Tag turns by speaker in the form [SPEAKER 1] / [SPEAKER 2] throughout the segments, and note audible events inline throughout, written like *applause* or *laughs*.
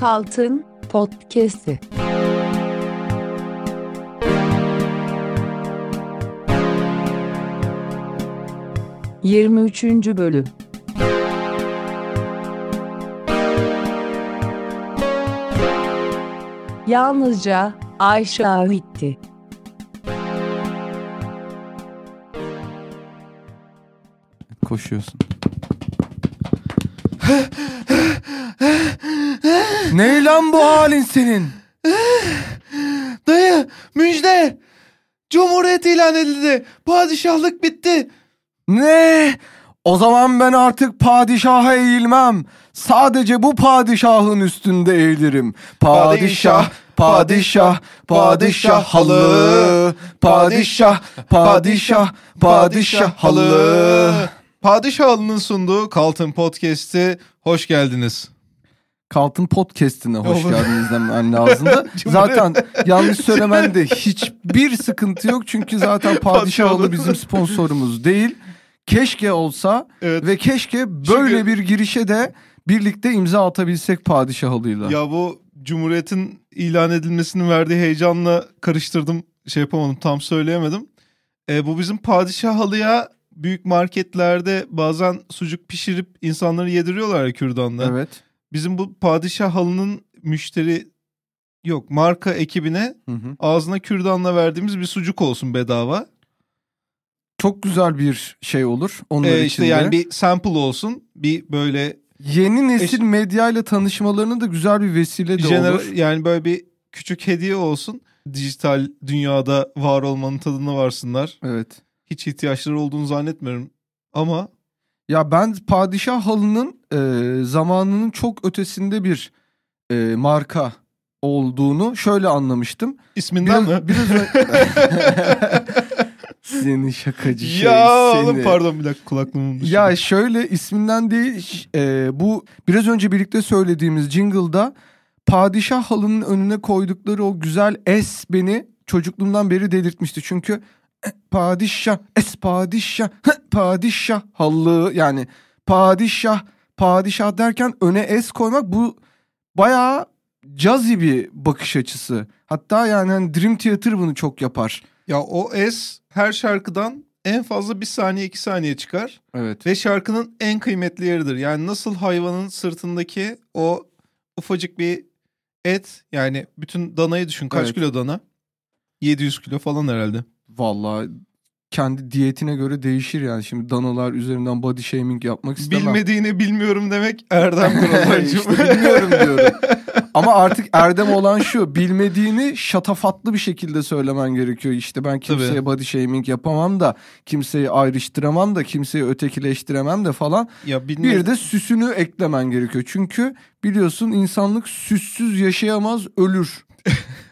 [SPEAKER 1] Kaltın Podcast'i. Yirmi üçüncü bölüm. Yalnızca Ayşe Ahit'ti.
[SPEAKER 2] Koşuyorsun. *laughs* ne lan bu halin senin?
[SPEAKER 3] Dayı müjde. Cumhuriyet ilan edildi. Padişahlık bitti.
[SPEAKER 2] Ne? O zaman ben artık padişaha eğilmem. Sadece bu padişahın üstünde eğilirim. Padişah, padişah, padişah halı. Padişah, padişah, padişah halı.
[SPEAKER 3] Padişah halının sunduğu Kaltın Podcast'i hoş geldiniz.
[SPEAKER 2] Kaltın podcast'ine hoş
[SPEAKER 3] Olur.
[SPEAKER 2] geldiniz demen lazımdı. *laughs* zaten yanlış söylemende *laughs* hiçbir sıkıntı yok. Çünkü zaten padişah halı bizim sponsorumuz değil. Keşke olsa
[SPEAKER 3] Evet.
[SPEAKER 2] ve keşke böyle
[SPEAKER 3] Çünkü-
[SPEAKER 2] bir girişe de birlikte imza atabilsek padişah halıyla.
[SPEAKER 3] Ya bu Cumhuriyet'in ilan edilmesinin verdiği heyecanla karıştırdım. Şey yapamadım tam söyleyemedim. E, bu bizim padişah halıya büyük marketlerde bazen sucuk pişirip insanları yediriyorlar ya kürdanla.
[SPEAKER 2] Evet.
[SPEAKER 3] Bizim bu padişah halının müşteri yok marka ekibine
[SPEAKER 2] Hı hı.
[SPEAKER 3] ağzına kürdanla verdiğimiz bir sucuk olsun bedava.
[SPEAKER 2] Çok güzel bir şey olur onlar
[SPEAKER 3] Ee, işte
[SPEAKER 2] de.
[SPEAKER 3] yani bir sample olsun. Bir böyle
[SPEAKER 2] Yeni nesil
[SPEAKER 3] Eş-
[SPEAKER 2] medyayla tanışmalarına da güzel bir vesile de
[SPEAKER 3] jener-
[SPEAKER 2] olur.
[SPEAKER 3] yani böyle bir küçük hediye olsun. Dijital dünyada var olmanın tadına varsınlar.
[SPEAKER 2] Evet.
[SPEAKER 3] Hiç ihtiyaçları olduğunu zannetmiyorum. Ama
[SPEAKER 2] Ya ben padişah halının e, zamanının çok ötesinde bir e, marka olduğunu şöyle anlamıştım.
[SPEAKER 3] isminden
[SPEAKER 2] Biraz,
[SPEAKER 3] mi? *laughs*
[SPEAKER 2] biraz ö- *laughs* Seni şakacı şey
[SPEAKER 3] ya oğlum pardon bir dakika kulaklığımın düştü.
[SPEAKER 2] Ya şöyle isminden değil e, bu biraz önce birlikte söylediğimiz jingle'da padişah halının önüne koydukları o güzel es beni çocukluğumdan beri delirtmişti. Çünkü padişah es padişah padişah halı yani padişah padişah derken öne es koymak bu bayağı cazi bir bakış açısı. Hatta yani hani Dream Theater bunu çok yapar.
[SPEAKER 3] Ya o es her şarkıdan en fazla bir saniye iki saniye çıkar.
[SPEAKER 2] Evet.
[SPEAKER 3] Ve şarkının en kıymetli yeridir. Yani nasıl hayvanın sırtındaki o ufacık bir et yani bütün danayı düşün. Kaç
[SPEAKER 2] Evet.
[SPEAKER 3] kilo dana? 700 kilo falan herhalde.
[SPEAKER 2] Vallahi kendi diyetine göre değişir yani. Şimdi danalar üzerinden body shaming yapmak istemem.
[SPEAKER 3] Bilmediğini bilmiyorum demek erdemdir Ozan'cığım. *laughs*
[SPEAKER 2] işte bilmiyorum *laughs* diyorum. Ama artık erdem olan şu. Bilmediğini şatafatlı bir şekilde söylemen gerekiyor. İşte ben kimseye
[SPEAKER 3] Tabii.
[SPEAKER 2] body shaming yapamam da, kimseyi ayrıştıramam da, kimseyi ötekileştiremem de falan.
[SPEAKER 3] ya bilme-
[SPEAKER 2] Bir de süsünü eklemen gerekiyor. Çünkü biliyorsun insanlık süssüz yaşayamaz, ölür. *laughs*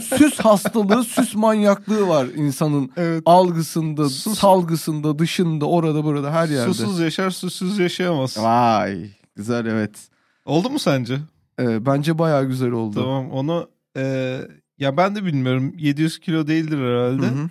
[SPEAKER 2] süs hastalığı, süs manyaklığı var insanın
[SPEAKER 3] evet.
[SPEAKER 2] algısında,
[SPEAKER 3] Sus-
[SPEAKER 2] salgısında, dışında, orada burada her yerde.
[SPEAKER 3] Susuz yaşar, susuz yaşayamaz.
[SPEAKER 2] Vay, güzel evet.
[SPEAKER 3] Oldu mu sence?
[SPEAKER 2] Ee, bence bayağı güzel oldu.
[SPEAKER 3] Tamam onu e, ya ben de bilmiyorum 700 kilo değildir herhalde.
[SPEAKER 2] Hı hı.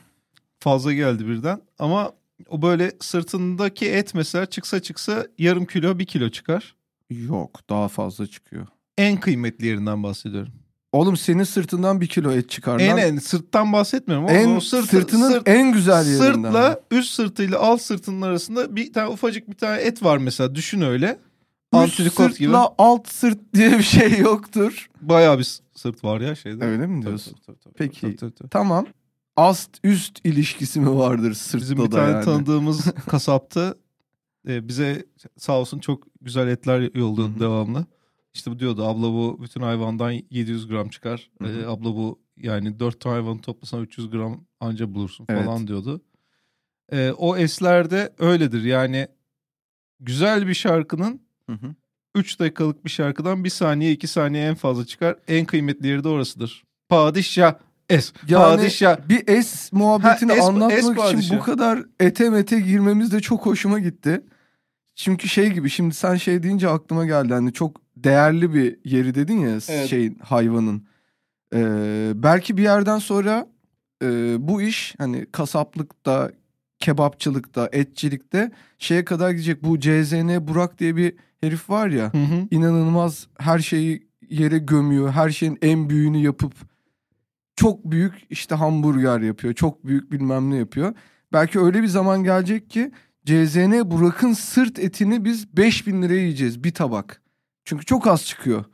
[SPEAKER 3] Fazla geldi birden ama o böyle sırtındaki et mesela çıksa çıksa yarım kilo bir kilo çıkar.
[SPEAKER 2] Yok, daha fazla çıkıyor.
[SPEAKER 3] En kıymetli yerinden bahsediyorum.
[SPEAKER 2] Oğlum senin sırtından bir kilo et çıkar
[SPEAKER 3] En
[SPEAKER 2] lan.
[SPEAKER 3] en sırttan bahsetmiyorum. ama
[SPEAKER 2] En
[SPEAKER 3] o sırtı-
[SPEAKER 2] sırtının
[SPEAKER 3] sırt-
[SPEAKER 2] en güzel yerinden.
[SPEAKER 3] Sırtla üst sırtıyla alt sırtının arasında bir tane ufacık bir tane et var mesela düşün öyle.
[SPEAKER 2] Üst sırtla
[SPEAKER 3] gibi.
[SPEAKER 2] alt sırt diye bir şey yoktur.
[SPEAKER 3] Bayağı bir sırt var ya şeyde.
[SPEAKER 2] Öyle mi diyorsun?
[SPEAKER 3] tabii, tabii, tabii,
[SPEAKER 2] Peki.
[SPEAKER 3] tabii, tabii, tabii.
[SPEAKER 2] Tamam. Ast üst ilişkisi mi vardır sırtta
[SPEAKER 3] Bizim bir
[SPEAKER 2] da
[SPEAKER 3] tane
[SPEAKER 2] yani?
[SPEAKER 3] tanıdığımız *laughs* kasaptı. E, bize sağ olsun çok güzel etler yolluyordu devamlı. İşte bu diyordu abla bu bütün hayvandan 700 gram çıkar.
[SPEAKER 2] Hı hı.
[SPEAKER 3] E, abla bu yani 4 tane hayvanı toplasan 300 gram anca bulursun
[SPEAKER 2] Evet.
[SPEAKER 3] falan diyordu. E, o eslerde öyledir yani güzel bir şarkının
[SPEAKER 2] Hı hı.
[SPEAKER 3] 3 dakikalık bir şarkıdan 1 saniye 2 saniye en fazla çıkar. En kıymetli yeri de orasıdır. Padişah es.
[SPEAKER 2] Yani
[SPEAKER 3] Padişah.
[SPEAKER 2] bir es muhabbetini
[SPEAKER 3] Ha, es-
[SPEAKER 2] anlatmak
[SPEAKER 3] es
[SPEAKER 2] için bu kadar ete mete girmemiz de çok hoşuma gitti. Çünkü şey gibi şimdi sen şey deyince aklıma geldi. Hani çok değerli bir yeri dedin ya
[SPEAKER 3] Evet.
[SPEAKER 2] şeyin hayvanın. Ee, belki bir yerden sonra e, bu iş hani kasaplıkta, kebapçılıkta, etçilikte şeye kadar gidecek. Bu CZN Burak diye bir herif var ya.
[SPEAKER 3] Hı hı.
[SPEAKER 2] inanılmaz her şeyi yere gömüyor. Her şeyin en büyüğünü yapıp çok büyük işte hamburger yapıyor. Çok büyük bilmem ne yapıyor. Belki öyle bir zaman gelecek ki CZN Burak'ın sırt etini biz 5000 liraya yiyeceğiz bir tabak. Çünkü çok az çıkıyor.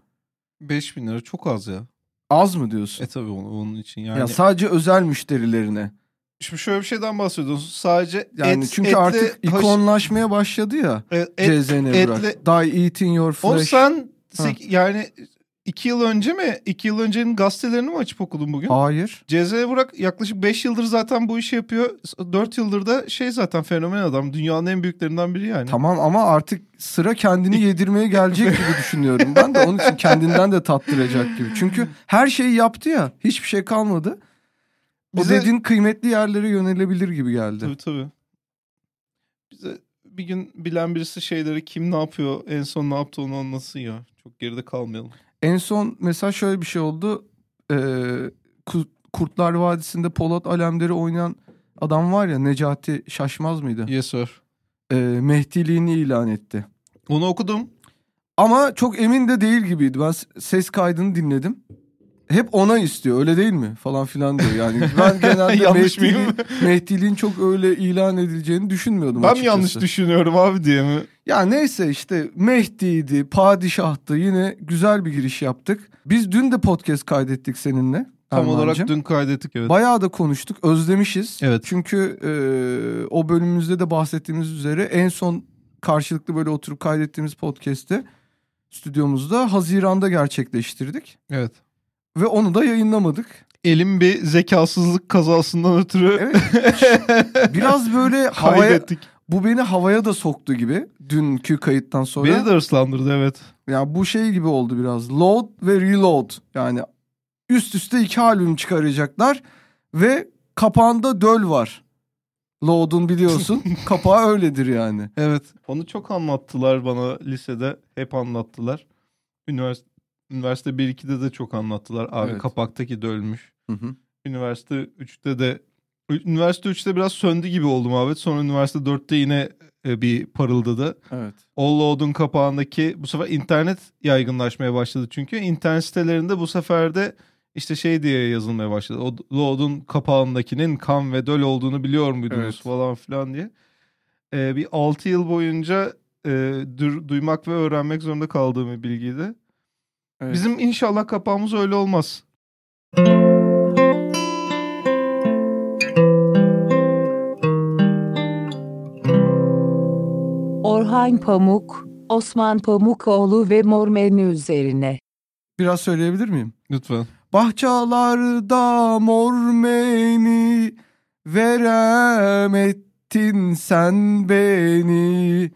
[SPEAKER 3] 5000 lira çok az ya.
[SPEAKER 2] Az mı diyorsun?
[SPEAKER 3] E tabii onun, onun için yani.
[SPEAKER 2] Ya sadece özel müşterilerine.
[SPEAKER 3] Şimdi şöyle bir şeyden bahsediyorsun. Sadece
[SPEAKER 2] Yani
[SPEAKER 3] et,
[SPEAKER 2] çünkü
[SPEAKER 3] etle
[SPEAKER 2] artık ikonlaşmaya başladı ya
[SPEAKER 3] e, et,
[SPEAKER 2] CZN
[SPEAKER 3] etle-
[SPEAKER 2] Burak. Die eating your flesh.
[SPEAKER 3] sen sek- yani iki yıl önce mi? iki yıl öncenin gazetelerini mi açıp okudun bugün?
[SPEAKER 2] Hayır.
[SPEAKER 3] CZ Burak yaklaşık 5 yıldır zaten bu işi yapıyor. 4 yıldır da şey zaten fenomen adam. Dünyanın en büyüklerinden biri yani.
[SPEAKER 2] Tamam ama artık sıra kendini yedirmeye gelecek gibi düşünüyorum. Ben de onun için kendinden de tattıracak gibi. Çünkü her şeyi yaptı ya. Hiçbir şey kalmadı. O
[SPEAKER 3] Bize-
[SPEAKER 2] dediğin kıymetli yerlere yönelebilir gibi geldi.
[SPEAKER 3] Tabii tabii. Bize bir gün bilen birisi şeyleri kim ne yapıyor, en son ne yaptı onu anlatsın ya. Çok geride kalmayalım.
[SPEAKER 2] En son mesela şöyle bir şey oldu. Ee, Ku- Kurtlar Vadisi'nde Polat Alemdar'ı oynayan adam var ya Necati Şaşmaz mıydı?
[SPEAKER 3] Yes sir.
[SPEAKER 2] Ee, Mehdiliğini ilan etti.
[SPEAKER 3] Onu okudum.
[SPEAKER 2] Ama çok emin de değil gibiydi. Ben ses kaydını dinledim. Hep ona istiyor öyle değil mi falan filan diyor. Yani *laughs* ben genelde
[SPEAKER 3] Yanlış mıyım?
[SPEAKER 2] Mehdiliğin, çok öyle ilan edileceğini düşünmüyordum
[SPEAKER 3] Ben mi
[SPEAKER 2] açıkçası.
[SPEAKER 3] yanlış düşünüyorum abi diye mi?
[SPEAKER 2] Ya neyse işte Mehdi'ydi, padişahtı yine güzel bir giriş yaptık. Biz dün de podcast kaydettik seninle.
[SPEAKER 3] Tam
[SPEAKER 2] Erman'cığım.
[SPEAKER 3] olarak dün kaydettik evet.
[SPEAKER 2] Bayağı da konuştuk, özlemişiz.
[SPEAKER 3] Evet.
[SPEAKER 2] Çünkü e, o bölümümüzde de bahsettiğimiz üzere en son karşılıklı böyle oturup kaydettiğimiz podcast'i stüdyomuzda Haziran'da gerçekleştirdik.
[SPEAKER 3] evet.
[SPEAKER 2] Ve onu da yayınlamadık.
[SPEAKER 3] Elim bir zekasızlık kazasından ötürü
[SPEAKER 2] Evet. *laughs* Biraz böyle havaya,
[SPEAKER 3] kaydettik.
[SPEAKER 2] Bu beni havaya da soktu gibi dünkü kayıttan sonra.
[SPEAKER 3] Beni de hırslandırdı evet.
[SPEAKER 2] Ya bu şey gibi oldu biraz. Load ve reload. Yani üst üste iki albüm çıkaracaklar ve kapağında döl var. Load'un biliyorsun. *laughs* Kapağı öyledir yani.
[SPEAKER 3] Evet. Onu çok anlattılar bana lisede. Hep anlattılar. Üniversite Üniversite 1-2'de de çok anlattılar. Abi
[SPEAKER 2] Evet.
[SPEAKER 3] kapaktaki de ölmüş.
[SPEAKER 2] Hı hı.
[SPEAKER 3] Üniversite 3'te de Üniversite 3'te biraz söndü gibi oldum abi. Sonra üniversite 4'te yine e, bir parıldadı.
[SPEAKER 2] Evet.
[SPEAKER 3] All Load'un kapağındaki bu sefer internet yaygınlaşmaya başladı çünkü. internet sitelerinde bu sefer de işte şey diye yazılmaya başladı. O Load'un kapağındakinin kan ve döl olduğunu biliyor muydunuz
[SPEAKER 2] Evet.
[SPEAKER 3] falan filan diye. Ee, bir 6 yıl boyunca e, dur- duymak ve öğrenmek zorunda kaldığım bir bilgiydi.
[SPEAKER 2] evet.
[SPEAKER 3] Bizim inşallah kapağımız öyle olmaz.
[SPEAKER 1] Orhan Pamuk, Osman Pamukoğlu ve Mor Menü üzerine.
[SPEAKER 2] biraz söyleyebilir miyim?
[SPEAKER 3] Lütfen.
[SPEAKER 2] Bahçalarda mor meni veremettin sen beni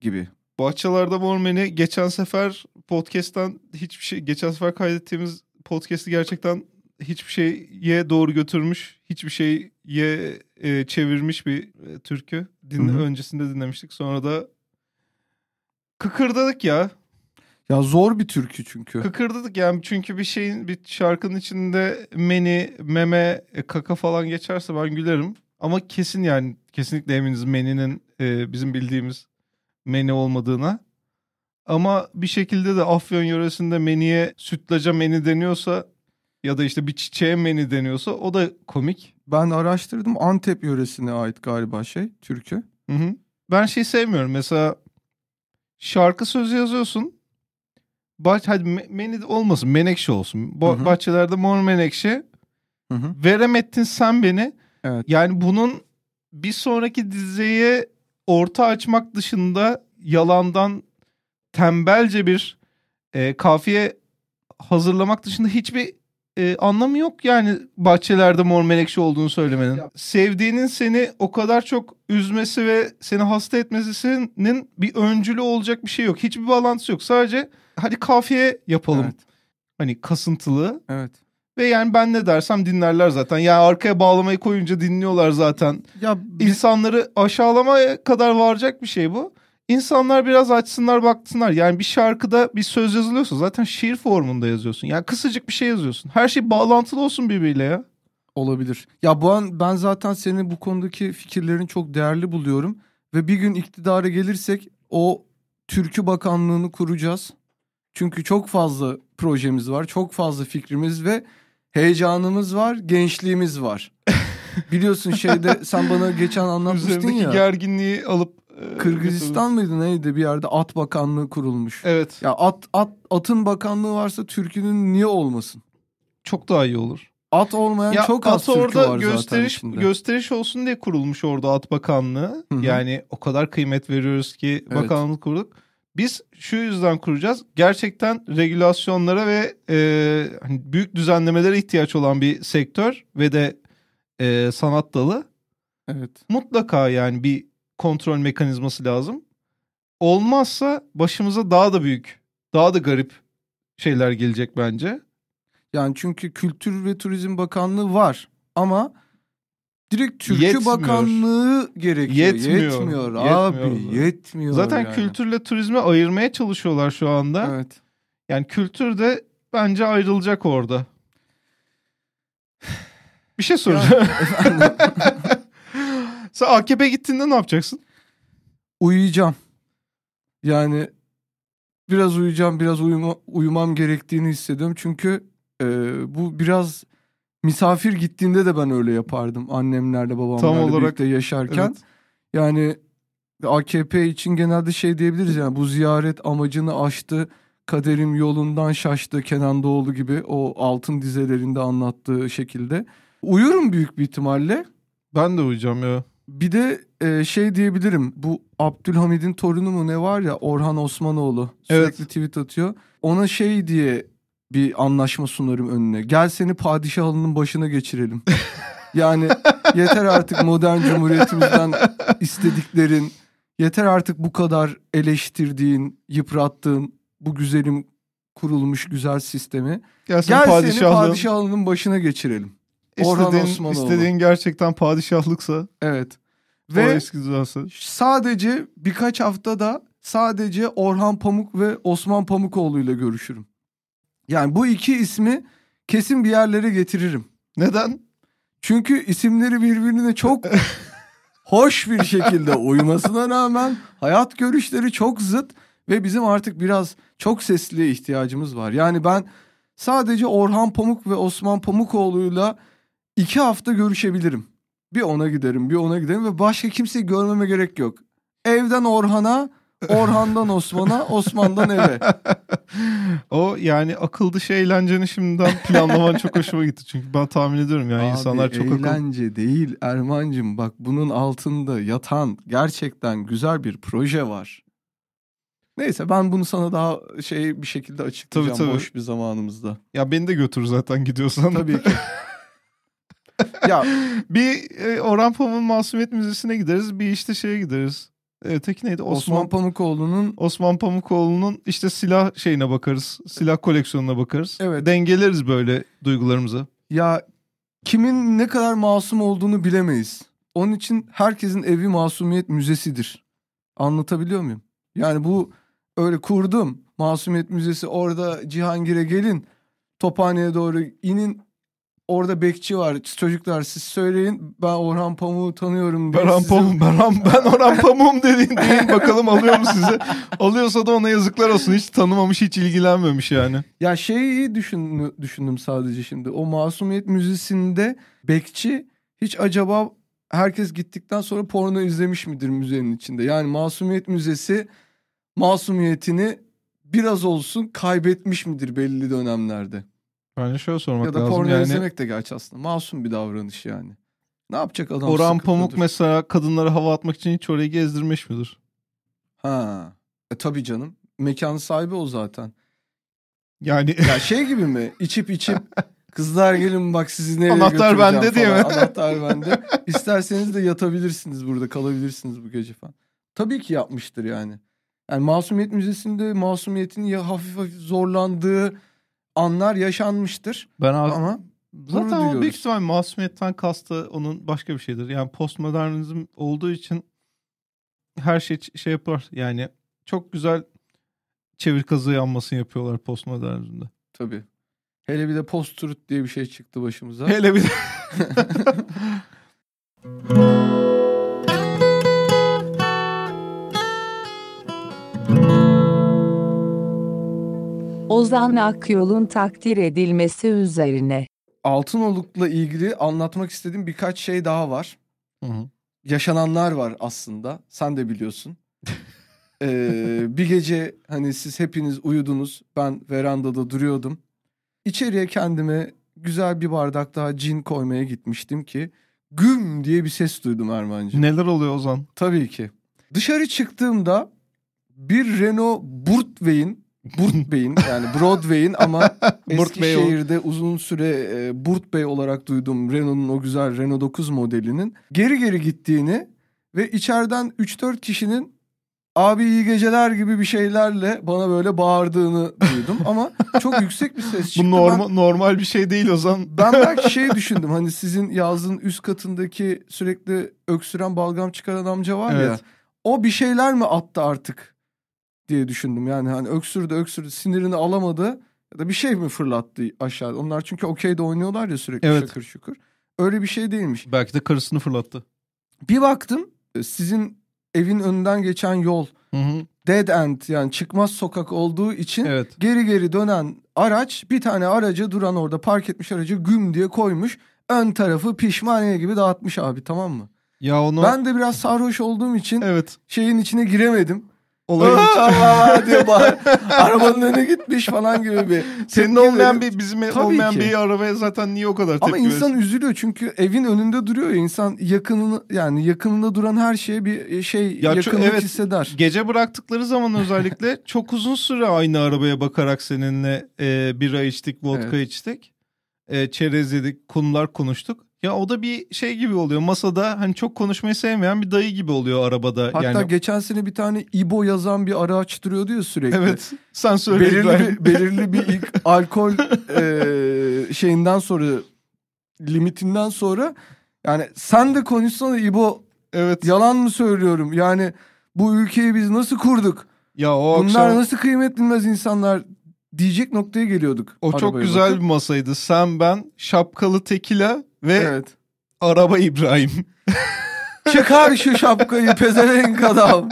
[SPEAKER 2] gibi.
[SPEAKER 3] Bahçelerde Mormen'i geçen sefer podcast'tan hiçbir şey geçen sefer kaydettiğimiz podcast'i gerçekten hiçbir şeye doğru götürmüş, hiçbir şeye e, çevirmiş bir e, türkü. Dinle, öncesinde dinlemiştik. Sonra da kıkırdadık ya.
[SPEAKER 2] Ya zor bir türkü çünkü.
[SPEAKER 3] Kıkırdadık yani çünkü bir şeyin bir şarkının içinde meni, meme, e, kaka falan geçerse ben gülerim. Ama kesin yani kesinlikle eminiz meninin e, bizim bildiğimiz meni olmadığına. Ama bir şekilde de Afyon yöresinde meniye sütlaca meni deniyorsa ya da işte bir çiçeğe meni deniyorsa o da komik.
[SPEAKER 2] Ben araştırdım Antep yöresine ait galiba şey türkü.
[SPEAKER 3] Hı hı. Ben şey sevmiyorum mesela şarkı sözü yazıyorsun. Bah hadi me- meni olmasın menekşe olsun. Bo-
[SPEAKER 2] Hı hı.
[SPEAKER 3] Bahçelerde mor menekşe.
[SPEAKER 2] Hı hı.
[SPEAKER 3] Veremettin sen beni.
[SPEAKER 2] Evet.
[SPEAKER 3] Yani bunun bir sonraki diziye orta açmak dışında yalandan tembelce bir e, kafiye hazırlamak dışında hiçbir e, anlamı yok yani bahçelerde mor menekşe olduğunu söylemenin.
[SPEAKER 2] Ya-
[SPEAKER 3] Sevdiğinin seni o kadar çok üzmesi ve seni hasta etmesinin bir öncülü olacak bir şey yok. Hiçbir bağlantısı yok. Sadece hadi kafiye yapalım.
[SPEAKER 2] Evet.
[SPEAKER 3] Hani kasıntılı
[SPEAKER 2] Evet.
[SPEAKER 3] ve yani ben ne dersem dinlerler zaten. Yani arkaya bağlamayı koyunca dinliyorlar zaten.
[SPEAKER 2] Ya
[SPEAKER 3] İnsanları aşağılamaya kadar varacak bir şey bu. İnsanlar biraz açsınlar baksınlar. Yani bir şarkıda bir söz yazılıyorsa zaten şiir formunda yazıyorsun. Yani kısacık bir şey yazıyorsun. Her şey bağlantılı olsun birbiriyle ya.
[SPEAKER 2] olabilir. Ya bu an ben zaten senin bu konudaki fikirlerini çok değerli buluyorum ve bir gün iktidara gelirsek o Türkü Bakanlığı'nı kuracağız. Çünkü çok fazla projemiz var, çok fazla fikrimiz ve heyecanımız var, gençliğimiz var. *laughs* Biliyorsun şeyde sen bana geçen *laughs* anlatmıştın
[SPEAKER 3] Üzerindeki
[SPEAKER 2] ya.
[SPEAKER 3] gerginliği alıp e,
[SPEAKER 2] Kırgızistan mıydı neydi bir yerde at bakanlığı kurulmuş.
[SPEAKER 3] Evet.
[SPEAKER 2] Ya at at atın bakanlığı varsa türkünün niye olmasın?
[SPEAKER 3] Çok daha iyi olur.
[SPEAKER 2] At olmayan
[SPEAKER 3] Ya
[SPEAKER 2] çok az
[SPEAKER 3] at
[SPEAKER 2] türkü
[SPEAKER 3] orada
[SPEAKER 2] var
[SPEAKER 3] gösteriş
[SPEAKER 2] zaten içinde.
[SPEAKER 3] gösteriş olsun diye kurulmuş orada At Bakanlığı.
[SPEAKER 2] Hı hı.
[SPEAKER 3] Yani o kadar kıymet veriyoruz ki
[SPEAKER 2] Evet.
[SPEAKER 3] bakanlık kurduk. Biz şu yüzden kuracağız. Gerçekten regülasyonlara ve e, hani büyük düzenlemelere ihtiyaç olan bir sektör ve de e, sanat dalı.
[SPEAKER 2] evet.
[SPEAKER 3] Mutlaka yani bir kontrol mekanizması lazım. Olmazsa başımıza daha da büyük, daha da garip şeyler gelecek bence.
[SPEAKER 2] Yani çünkü Kültür ve Turizm Bakanlığı var ama direkt Türkü
[SPEAKER 3] Yetmiyor.
[SPEAKER 2] Bakanlığı gerekiyor.
[SPEAKER 3] Yetmiyor.
[SPEAKER 2] Yetmiyor, abi
[SPEAKER 3] Yetmiyor.
[SPEAKER 2] yetmiyor.
[SPEAKER 3] Zaten
[SPEAKER 2] yani.
[SPEAKER 3] kültürle turizmi ayırmaya çalışıyorlar şu anda.
[SPEAKER 2] Evet.
[SPEAKER 3] Yani kültür de bence ayrılacak orada. Bir şey soracağım. *laughs* Sen AKP gittiğinde ne yapacaksın?
[SPEAKER 2] Uyuyacağım. Yani biraz uyuyacağım, biraz uyuma, uyumam gerektiğini hissediyorum. Çünkü e, bu biraz misafir gittiğinde de ben öyle yapardım. Annemlerle, babamlarla
[SPEAKER 3] Tam olarak,
[SPEAKER 2] birlikte yaşarken.
[SPEAKER 3] Evet.
[SPEAKER 2] Yani AKP için genelde şey diyebiliriz yani bu ziyaret amacını aştı. Kaderim yolundan şaştı Kenan Doğulu gibi o altın dizelerinde anlattığı şekilde. Uyurum büyük bir ihtimalle.
[SPEAKER 3] Ben de uyuyacağım ya.
[SPEAKER 2] Bir de e, şey diyebilirim. Bu Abdülhamid'in torunu mu ne var ya Orhan Osmanoğlu. Sürekli
[SPEAKER 3] Evet.
[SPEAKER 2] tweet atıyor. Ona şey diye bir anlaşma sunarım önüne. Gel seni padişah halının başına geçirelim. *laughs* yani yeter artık modern cumhuriyetimizden istediklerin. Yeter artık bu kadar eleştirdiğin, yıprattığın bu güzelim kurulmuş güzel sistemi. Gel seni
[SPEAKER 3] padişahlığın.
[SPEAKER 2] padişah halının başına geçirelim. Orhan
[SPEAKER 3] istediğin,
[SPEAKER 2] Osmanoğlu.
[SPEAKER 3] istediğin gerçekten padişahlıksa
[SPEAKER 2] Evet. Ve sadece birkaç haftada sadece Orhan Pamuk ve Osman Pamukoğlu ile görüşürüm. Yani bu iki ismi kesin bir yerlere getiririm.
[SPEAKER 3] Neden?
[SPEAKER 2] Çünkü isimleri birbirine çok *laughs* hoş bir şekilde uymasına rağmen hayat görüşleri çok zıt ve bizim artık biraz çok sesliye ihtiyacımız var. Yani ben sadece Orhan Pamuk ve Osman Pamukoğlu'yla iki hafta görüşebilirim. Bir ona giderim, bir ona giderim ve başka kimseyi görmeme gerek yok. Evden Orhan'a, Orhan'dan Osman'a, *laughs* Osman'dan eve.
[SPEAKER 3] o yani akıl dışı eğlenceni şimdiden planlaman çok hoşuma gitti. Çünkü ben tahmin ediyorum yani
[SPEAKER 2] Abi,
[SPEAKER 3] insanlar çok akıllı.
[SPEAKER 2] eğlence değil Ermancığım bak bunun altında yatan gerçekten güzel bir proje var. Neyse ben bunu sana daha şey bir şekilde açıklayacağım
[SPEAKER 3] Tabii, tabii.
[SPEAKER 2] boş bir zamanımızda.
[SPEAKER 3] Ya beni de götür zaten gidiyorsan.
[SPEAKER 2] Tabii ki. *laughs* *laughs* ya
[SPEAKER 3] bir e, Orhan Pamuk'un Masumiyet Müzesi'ne gideriz. Bir işte şeye gideriz. E, Öteki neydi?
[SPEAKER 2] Osman,
[SPEAKER 3] Osman,
[SPEAKER 2] Pamukoğlu'nun
[SPEAKER 3] Osman Pamukoğlu'nun işte silah şeyine bakarız. Silah koleksiyonuna bakarız.
[SPEAKER 2] Evet.
[SPEAKER 3] Dengeleriz böyle duygularımızı.
[SPEAKER 2] ya kimin ne kadar masum olduğunu bilemeyiz. Onun için herkesin evi masumiyet müzesidir. Anlatabiliyor muyum? Yani bu öyle kurdum. Masumiyet Müzesi orada Cihangir'e gelin. Tophane'ye doğru inin. Orada bekçi var. Çocuklar siz söyleyin. Ben Orhan Pamuk'u tanıyorum diye.
[SPEAKER 3] Orhan
[SPEAKER 2] size-
[SPEAKER 3] Pamuk, ben, ben Orhan Pamuk'um dediğin deyin bakalım alıyor mu sizi? *laughs* Alıyorsa da ona yazıklar olsun. Hiç tanımamış, hiç ilgilenmemiş yani.
[SPEAKER 2] Ya şeyi düşün, düşündüm sadece şimdi. O Masumiyet Müzesi'nde bekçi hiç acaba herkes gittikten sonra porno izlemiş midir müzenin içinde? Yani Masumiyet Müzesi masumiyetini biraz olsun kaybetmiş midir belli dönemlerde?
[SPEAKER 3] Bence şöyle sormak
[SPEAKER 2] ya da
[SPEAKER 3] lazım
[SPEAKER 2] porno
[SPEAKER 3] yani.
[SPEAKER 2] izlemek de gerçi aslında masum bir davranış yani. Ne yapacak adam?
[SPEAKER 3] Orhan. Pamuk mesela kadınlara hava atmak için hiç orayı gezdirmiş midir?
[SPEAKER 2] Ha. E tabii canım. Mekanın sahibi o zaten.
[SPEAKER 3] Yani
[SPEAKER 2] Ya şey gibi mi? İçip içip *laughs* kızlar gelin bak sizi nereye
[SPEAKER 3] Anahtar bende diye mi?
[SPEAKER 2] Anahtar bende. *laughs* İsterseniz de yatabilirsiniz burada kalabilirsiniz bu gece falan. Tabii ki yapmıştır yani. Yani Masumiyet Müzesi'nde masumiyetin ya hafif hafif zorlandığı anlar yaşanmıştır.
[SPEAKER 3] ben abi,
[SPEAKER 2] Ama
[SPEAKER 3] zaten o büyük ihtimal masumiyetten kastı onun başka bir şeydir. Yani postmodernizm olduğu için her şey şey yapar. Yani çok güzel çevir kazığı yanmasını yapıyorlar postmodernizmde.
[SPEAKER 2] tabii. Hele bir de post-truth diye bir şey çıktı başımıza.
[SPEAKER 3] Hele bir de *laughs*
[SPEAKER 1] Ozan Akyol'un takdir edilmesi üzerine.
[SPEAKER 2] Altınoluk'la ilgili anlatmak istediğim birkaç şey daha var.
[SPEAKER 3] Hı hı.
[SPEAKER 2] Yaşananlar var aslında. Sen de biliyorsun. *laughs* Ee, bir gece hani siz hepiniz uyudunuz. Ben verandada duruyordum. İçeriye kendime güzel bir bardak daha cin koymaya gitmiştim ki güm diye bir ses duydum Ermancığım.
[SPEAKER 3] Neler oluyor Ozan?
[SPEAKER 2] Tabii ki. Dışarı çıktığımda bir Renault Burtway'in Burtway'in yani Broadway'in ama
[SPEAKER 3] o. *laughs*
[SPEAKER 2] Eskişehir'de uzun süre e, Burtway olarak duyduğum Renault'un o güzel Renault 9 modelinin geri geri gittiğini ve içeriden 3-4 kişinin abi iyi geceler gibi bir şeylerle bana böyle bağırdığını duydum *laughs* ama çok yüksek bir ses çıktı.
[SPEAKER 3] Bu
[SPEAKER 2] Ben-
[SPEAKER 3] normal normal bir şey değil Ozan.
[SPEAKER 2] ben *laughs* belki şey düşündüm hani sizin yazın üst katındaki sürekli öksüren balgam çıkaran amca var ya.
[SPEAKER 3] Evet.
[SPEAKER 2] O bir şeyler mi attı artık diye düşündüm. Yani hani öksürdü öksürdü sinirini alamadı ya da bir şey mi fırlattı aşağı. Onlar çünkü okeyde oynuyorlar ya sürekli
[SPEAKER 3] Evet.
[SPEAKER 2] şakır şukur. Öyle bir şey değilmiş.
[SPEAKER 3] Belki de karısını fırlattı.
[SPEAKER 2] Bir baktım e, sizin evin önünden geçen yol
[SPEAKER 3] Hı hı.
[SPEAKER 2] dead end yani çıkmaz sokak olduğu için
[SPEAKER 3] Evet.
[SPEAKER 2] geri geri dönen araç bir tane aracı duran orada park etmiş aracı güm diye koymuş. Ön tarafı pişmaniye gibi dağıtmış abi tamam mı?
[SPEAKER 3] Ya onu
[SPEAKER 2] Ben de biraz sarhoş olduğum için
[SPEAKER 3] evet.
[SPEAKER 2] şeyin içine giremedim.
[SPEAKER 3] Olayın
[SPEAKER 2] Allah *laughs* diye bağır. Arabanın önüne gitmiş falan gibi bir.
[SPEAKER 3] Senin olmayan bir bizim
[SPEAKER 2] Tabii
[SPEAKER 3] olmayan
[SPEAKER 2] ki.
[SPEAKER 3] bir arabaya zaten niye o kadar tepki
[SPEAKER 2] Ama insan
[SPEAKER 3] verirsin?
[SPEAKER 2] üzülüyor çünkü evin önünde duruyor ya insan yakınını yani yakınında duran her şeye bir şey
[SPEAKER 3] Ya
[SPEAKER 2] yakınlık
[SPEAKER 3] evet.
[SPEAKER 2] hisseder.
[SPEAKER 3] Gece bıraktıkları zaman özellikle *laughs* çok uzun süre aynı arabaya bakarak seninle e, bira içtik, vodka
[SPEAKER 2] Evet.
[SPEAKER 3] içtik. E, çerez yedik, konular konuştuk. Ya o da bir şey gibi oluyor. Masada hani çok konuşmayı sevmeyen bir dayı gibi oluyor arabada.
[SPEAKER 2] Hatta
[SPEAKER 3] yani
[SPEAKER 2] geçen sene bir tane İbo yazan bir araç duruyordu ya sürekli.
[SPEAKER 3] evet. Sen söyle
[SPEAKER 2] belirli
[SPEAKER 3] İbrahim.
[SPEAKER 2] bir, belirli bir ilk alkol e, şeyinden sonra limitinden sonra yani sen de konuşsana İbo
[SPEAKER 3] Evet.
[SPEAKER 2] yalan mı söylüyorum yani bu ülkeyi biz nasıl kurduk
[SPEAKER 3] Ya o
[SPEAKER 2] bunlar
[SPEAKER 3] akşam
[SPEAKER 2] nasıl kıymet bilmez insanlar diyecek noktaya geliyorduk.
[SPEAKER 3] o çok güzel
[SPEAKER 2] bakıp.
[SPEAKER 3] bir masaydı. Sen ben şapkalı tekila ve
[SPEAKER 2] Evet.
[SPEAKER 3] araba İbrahim. *laughs*
[SPEAKER 2] Çıkar şu şapkayı pezevenk adam.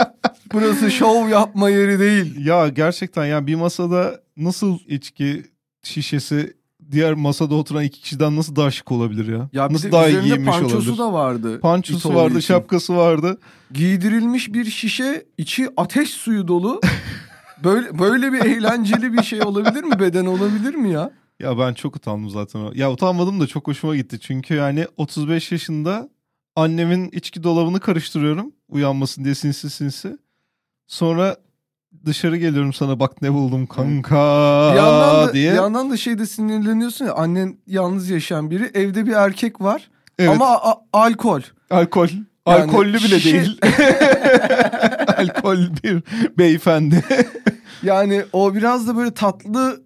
[SPEAKER 2] Burası şov yapma yeri değil.
[SPEAKER 3] Ya gerçekten ya bir masada nasıl içki şişesi diğer masada oturan iki kişiden nasıl daha şık olabilir ya?
[SPEAKER 2] Ya
[SPEAKER 3] nasıl daha iyi giyinmiş
[SPEAKER 2] pançosu
[SPEAKER 3] olabilir?
[SPEAKER 2] da vardı.
[SPEAKER 3] Pançosu vardı,
[SPEAKER 2] için.
[SPEAKER 3] şapkası vardı.
[SPEAKER 2] Giydirilmiş bir şişe içi ateş suyu dolu. *laughs* Böyle böyle bir eğlenceli bir şey olabilir mi? Beden olabilir mi ya?
[SPEAKER 3] Ya ben çok utandım zaten. Ya utanmadım da çok hoşuma gitti. Çünkü yani 35 yaşında annemin içki dolabını karıştırıyorum. Uyanmasın diye sinsi sinsi. Sonra dışarı geliyorum sana bak ne buldum kanka
[SPEAKER 2] Bir yandan da,
[SPEAKER 3] diye.
[SPEAKER 2] bir yandan da şeyde sinirleniyorsun ya annen yalnız yaşayan biri evde bir erkek var
[SPEAKER 3] evet,
[SPEAKER 2] ama a- alkol.
[SPEAKER 3] Alkol. Alkollü bile değil. *laughs* Alkol bir beyefendi. *laughs*
[SPEAKER 2] Yani o biraz da böyle tatlı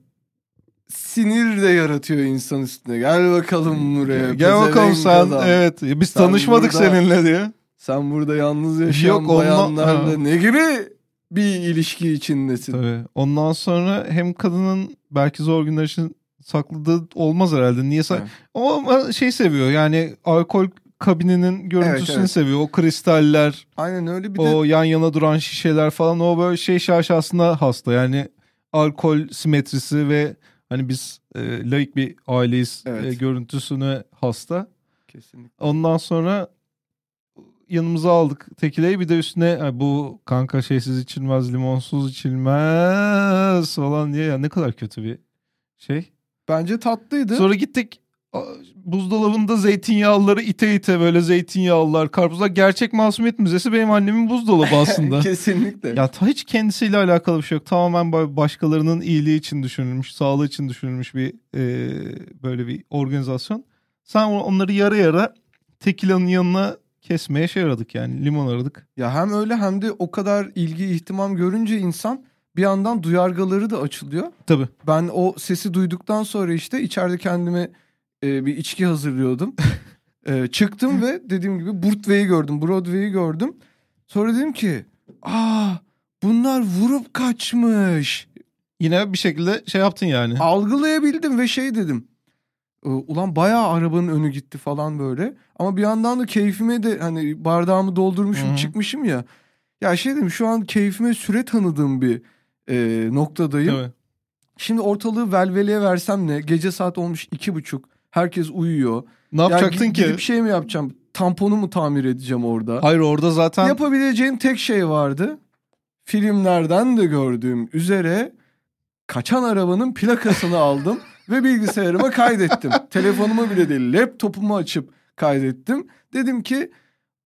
[SPEAKER 2] sinir de yaratıyor insan üstüne. Gel bakalım buraya.
[SPEAKER 3] Gel bakalım sen.
[SPEAKER 2] adam.
[SPEAKER 3] Evet. Biz
[SPEAKER 2] Sen
[SPEAKER 3] tanışmadık
[SPEAKER 2] burada-
[SPEAKER 3] seninle diye.
[SPEAKER 2] Sen burada yalnız yaşayan
[SPEAKER 3] Yok, onunla-
[SPEAKER 2] bayanlarla
[SPEAKER 3] Ha.
[SPEAKER 2] ne gibi bir ilişki içindesin?
[SPEAKER 3] Tabii. Ondan sonra hem kadının belki zor günler için sakladığı olmaz herhalde. Niye sa-
[SPEAKER 2] Evet.
[SPEAKER 3] Ama şey seviyor yani alkol kabininin görüntüsünü
[SPEAKER 2] Evet, evet.
[SPEAKER 3] seviyor. O kristaller,
[SPEAKER 2] Aynen öyle bir de
[SPEAKER 3] o yan yana duran şişeler falan o böyle şey şaşasında hasta. Yani alkol simetrisi ve hani biz e, laik bir aileyiz
[SPEAKER 2] Evet.
[SPEAKER 3] e, görüntüsüne hasta.
[SPEAKER 2] kesinlikle.
[SPEAKER 3] Ondan sonra yanımıza aldık tekileyi bir de üstüne "Ha, bu kanka şeysiz içilmez limonsuz içilmez falan diye ya ne kadar kötü bir şey.
[SPEAKER 2] Bence tatlıydı.
[SPEAKER 3] Sonra gittik buzdolabında zeytinyağlıları ite ite böyle zeytinyağlılar karpuzlar gerçek masumiyet müzesi benim annemin buzdolabı *laughs* aslında.
[SPEAKER 2] kesinlikle.
[SPEAKER 3] ya hiç kendisiyle alakalı bir şey yok. Tamamen başkalarının iyiliği için düşünülmüş, sağlığı için düşünülmüş bir e, böyle bir organizasyon. Sen on- onları yara yara tekilanın yanına kesmeye şey aradık yani limon aradık.
[SPEAKER 2] Ya hem öyle hem de o kadar ilgi ihtimam görünce insan bir yandan duyargaları da açılıyor.
[SPEAKER 3] Tabii.
[SPEAKER 2] Ben o sesi duyduktan sonra işte içeride kendime e, bir içki hazırlıyordum. E, çıktım ve dediğim gibi Broadway'i gördüm, Broadway'i gördüm. Sonra dedim ki, aa bunlar vurup kaçmış.
[SPEAKER 3] Yine bir şekilde şey yaptın yani.
[SPEAKER 2] Algılayabildim ve şey dedim. "E, Ulan bayağı arabanın önü gitti falan böyle. Ama bir yandan da keyfime de hani bardağımı doldurmuşum
[SPEAKER 3] Hı hı.
[SPEAKER 2] çıkmışım ya. Ya şey dedim şu an keyfime süre tanıdığım bir e, noktadayım.
[SPEAKER 3] Tabii.
[SPEAKER 2] Şimdi ortalığı velveleye versem ne? Gece saat olmuş iki buçuk. Herkes uyuyor.
[SPEAKER 3] Ne
[SPEAKER 2] Ya
[SPEAKER 3] yapacaktın
[SPEAKER 2] gidip-
[SPEAKER 3] ki?
[SPEAKER 2] Gidip şey mi yapacağım? Tamponu mu tamir edeceğim orada?
[SPEAKER 3] Hayır orada zaten
[SPEAKER 2] Yapabileceğim tek şey vardı. Filmlerden de gördüğüm üzere kaçan arabanın plakasını aldım *laughs* ve bilgisayarıma kaydettim. Telefonumu bile değil laptopumu açıp kaydettim. Dedim ki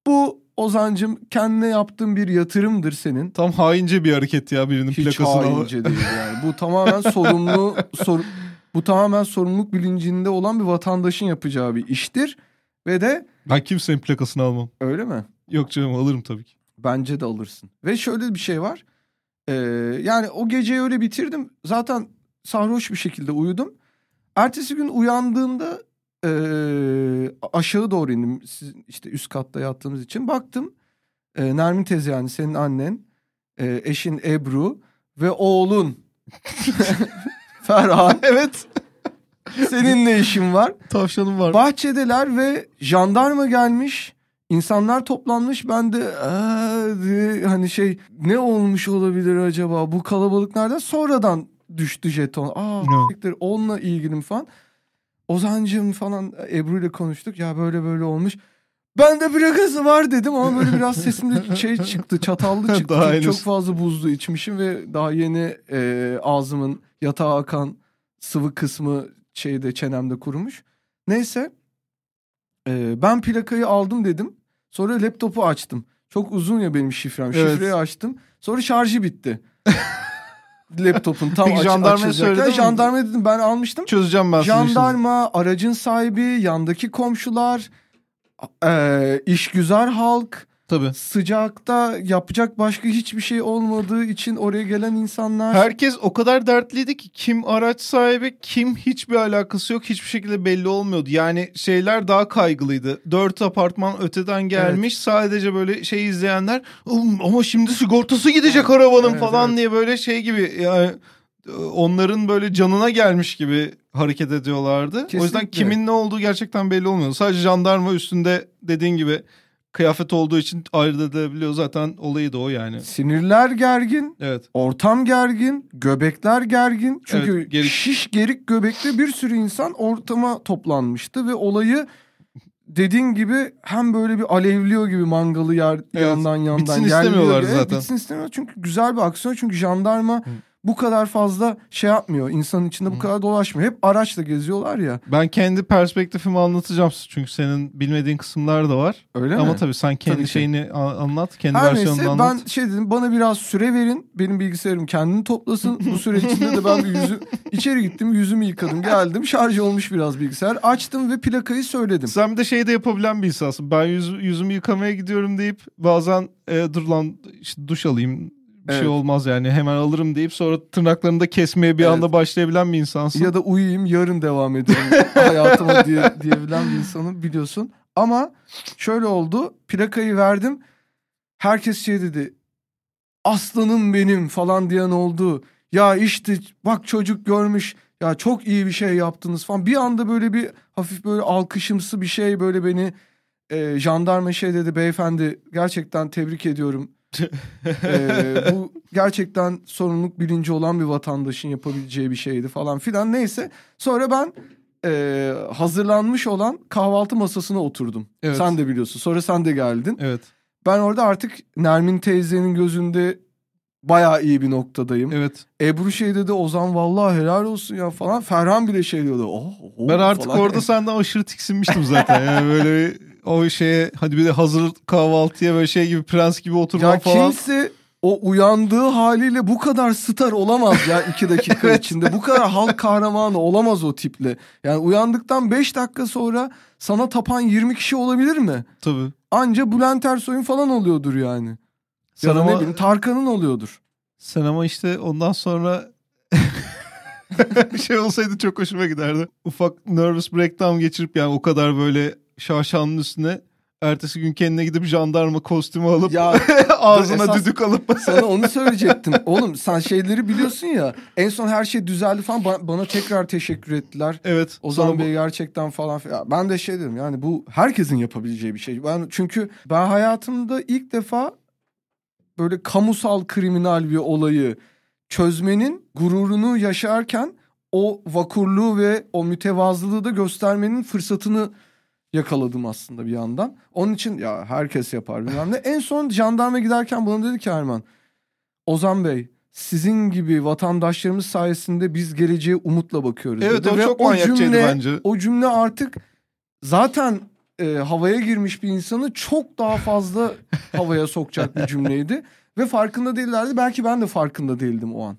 [SPEAKER 2] bu Ozancım kendine yaptığın bir yatırımdır senin.
[SPEAKER 3] tam haince bir hareket ya birinin
[SPEAKER 2] Hiç
[SPEAKER 3] plakasını alıp.
[SPEAKER 2] haince değil yani. Bu tamamen sorumlu *laughs* sor, bu tamamen sorumluluk bilincinde olan bir vatandaşın yapacağı bir iştir. Ve de
[SPEAKER 3] Ben kimsenin plakasını almam.
[SPEAKER 2] öyle mi?
[SPEAKER 3] Yok canım alırım tabii ki.
[SPEAKER 2] Bence de alırsın. Ve şöyle bir şey var. Ee, yani o geceyi öyle bitirdim. Zaten sarhoş bir şekilde uyudum. Ertesi gün uyandığımda ee, aşağı doğru indim. Siz işte üst katta yattığımız için. Baktım ee, Nermin teyze yani senin annen, ee, eşin Ebru ve oğlun *laughs* Ferhan. *laughs*
[SPEAKER 3] evet.
[SPEAKER 2] Senin ne işin var?
[SPEAKER 3] Tavşanım var.
[SPEAKER 2] Bahçedeler ve jandarma gelmiş. İnsanlar toplanmış. Ben de diye hani şey ne olmuş olabilir acaba bu kalabalık nereden? Sonradan düştü jeton. Aa siktir, onunla ilgilim falan. Ozancım falan Ebru ile konuştuk. Ya böyle böyle olmuş. Ben de plakası var dedim ama böyle biraz *laughs* sesimde şey çıktı çatallı çıktı.
[SPEAKER 3] Daha henüz.
[SPEAKER 2] çok fazla buzlu içmişim ve daha yeni e, ağzımın yatağa akan sıvı kısmı şeyde çenemde kurumuş. Neyse e, ben plakayı aldım dedim. Sonra laptopu açtım. Çok uzun ya benim şifrem.
[SPEAKER 3] Evet.
[SPEAKER 2] Şifreyi açtım. Sonra şarjı bitti. *laughs* Laptopun tam aç,
[SPEAKER 3] jandarmaya mi?
[SPEAKER 2] Jandarmaya dedim ben almıştım.
[SPEAKER 3] Çözeceğim ben.
[SPEAKER 2] Jandarma, aracın sahibi, yandaki komşular, e, işgüzar halk,
[SPEAKER 3] Tabii.
[SPEAKER 2] sıcakta yapacak başka hiçbir şey olmadığı için oraya gelen insanlar.
[SPEAKER 3] Herkes o kadar dertliydi ki kim araç sahibi kim hiçbir alakası yok hiçbir şekilde belli olmuyordu. Yani şeyler daha kaygılıydı. Dört apartman öteden gelmiş sadece böyle şey izleyenler "Oğlum ama şimdi sigortası gidecek arabanın
[SPEAKER 2] Evet,
[SPEAKER 3] falan
[SPEAKER 2] evet.
[SPEAKER 3] diye böyle şey gibi yani onların böyle canına gelmiş gibi hareket ediyorlardı. O yüzden
[SPEAKER 2] Kesinlikle.
[SPEAKER 3] kimin ne olduğu gerçekten belli olmuyor. Sadece jandarma üstünde dediğin gibi kıyafet olduğu için ayırt edebiliyor zaten olayı da o yani.
[SPEAKER 2] Sinirler gergin,
[SPEAKER 3] Evet.
[SPEAKER 2] ortam gergin, göbekler gergin. Çünkü
[SPEAKER 3] Evet, gerik.
[SPEAKER 2] şiş gerik göbekli bir sürü insan ortama toplanmıştı ve olayı dediğin gibi hem böyle bir alevliyor gibi mangalı yer yandan yandan
[SPEAKER 3] Bitsin
[SPEAKER 2] gibi.
[SPEAKER 3] zaten.
[SPEAKER 2] Bitsin istemiyor çünkü güzel bir aksiyon çünkü jandarma bu kadar fazla şey yapmıyor. insanın içinde bu kadar dolaşmıyor. Hep araçla geziyorlar ya.
[SPEAKER 3] Ben kendi perspektifimi anlatacağım çünkü senin bilmediğin kısımlar da var.
[SPEAKER 2] Öyle
[SPEAKER 3] Ama
[SPEAKER 2] mi?
[SPEAKER 3] tabii sen kendi
[SPEAKER 2] Tabii ki.
[SPEAKER 3] şeyini a- anlat, kendi
[SPEAKER 2] Her
[SPEAKER 3] versiyonunu
[SPEAKER 2] neyse
[SPEAKER 3] anlat.
[SPEAKER 2] ben şey dedim bana biraz süre verin. Benim bilgisayarım kendini toplasın. Bu süre içinde de ben bir yüzü *laughs* içeri gittim yüzümü yıkadım geldim. Şarj olmuş biraz bilgisayar. Açtım ve plakayı söyledim.
[SPEAKER 3] Sen bir de şey de yapabilen bir insansın. Ben yüz, yüzümü yıkamaya gidiyorum deyip bazen e, dur lan işte duş alayım şey
[SPEAKER 2] Evet.
[SPEAKER 3] olmaz yani hemen alırım deyip sonra tırnaklarını da kesmeye bir
[SPEAKER 2] Evet.
[SPEAKER 3] anda başlayabilen bir insansın.
[SPEAKER 2] Ya da uyuyayım yarın devam ederim *laughs* hayatıma diye, diyebilen bir insanım biliyorsun. Ama şöyle oldu plakayı verdim. Herkes şey dedi aslanım benim falan diyen oldu. Ya işte bak çocuk görmüş ya çok iyi bir şey yaptınız falan. Bir anda böyle bir hafif böyle alkışımsı bir şey böyle beni e, jandarma şey dedi beyefendi gerçekten tebrik ediyorum. E, *laughs* bu gerçekten sorumluluk bilinci olan bir vatandaşın yapabileceği bir şeydi falan filan neyse. Sonra ben e, hazırlanmış olan kahvaltı masasına oturdum.
[SPEAKER 3] Evet.
[SPEAKER 2] Sen de biliyorsun. Sonra sen de geldin.
[SPEAKER 3] Evet.
[SPEAKER 2] Ben orada artık Nermin teyzenin gözünde bayağı iyi bir noktadayım.
[SPEAKER 3] Evet.
[SPEAKER 2] Ebru şey dedi Ozan vallahi helal olsun ya falan. Ferhan bile şey diyordu. Oh, oh
[SPEAKER 3] Ben artık
[SPEAKER 2] falan.
[SPEAKER 3] orada senden aşırı tiksinmiştim zaten. Yani böyle bir- o şeye hadi bir de hazır kahvaltıya böyle şey gibi prens gibi oturma
[SPEAKER 2] ya
[SPEAKER 3] falan.
[SPEAKER 2] kimse o uyandığı haliyle bu kadar star olamaz ya iki dakika *laughs*
[SPEAKER 3] Evet.
[SPEAKER 2] içinde. Bu kadar halk kahramanı olamaz o tiple. Yani uyandıktan 5 dakika sonra sana tapan 20 kişi olabilir mi?
[SPEAKER 3] Tabii.
[SPEAKER 2] Anca Bülent Ersoy'un falan oluyordur yani.
[SPEAKER 3] Sen
[SPEAKER 2] ya
[SPEAKER 3] ama-
[SPEAKER 2] ne bileyim Tarkan'ın oluyordur.
[SPEAKER 3] Sen ama işte ondan sonra *laughs* şey olsaydı çok hoşuma giderdi. Ufak nervous breakdown geçirip yani o kadar böyle şaşanın üstüne ertesi gün kendine gidip jandarma kostümü alıp
[SPEAKER 2] Ya *laughs*
[SPEAKER 3] ağzına
[SPEAKER 2] esas-
[SPEAKER 3] düdük alıp *laughs*
[SPEAKER 2] Sana onu söyleyecektim. Oğlum sen şeyleri biliyorsun ya. En son her şey düzeldi falan. Ba- bana tekrar teşekkür ettiler.
[SPEAKER 3] evet
[SPEAKER 2] Ozan
[SPEAKER 3] sana bu-
[SPEAKER 2] Bey gerçekten falan filan. Ben de şey dedim yani bu herkesin yapabileceği bir şey. Ben çünkü ben hayatımda ilk defa böyle kamusal kriminal bir olayı çözmenin gururunu yaşarken o vakurluğu ve o mütevazılığı da göstermenin fırsatını yakaladım aslında bir yandan. Onun için ya herkes yapar bilmem ne. En son jandarma giderken bana dedi ki Erman. Ozan Bey sizin gibi vatandaşlarımız sayesinde biz geleceğe umutla bakıyoruz.
[SPEAKER 3] Evet
[SPEAKER 2] dedi.
[SPEAKER 3] o
[SPEAKER 2] Ve
[SPEAKER 3] çok manyakçaydı
[SPEAKER 2] cümle,
[SPEAKER 3] bence.
[SPEAKER 2] O cümle artık zaten e, havaya girmiş bir insanı çok daha fazla havaya sokacak bir cümleydi. *laughs* Ve farkında değillerdi. Belki ben de farkında değildim o an.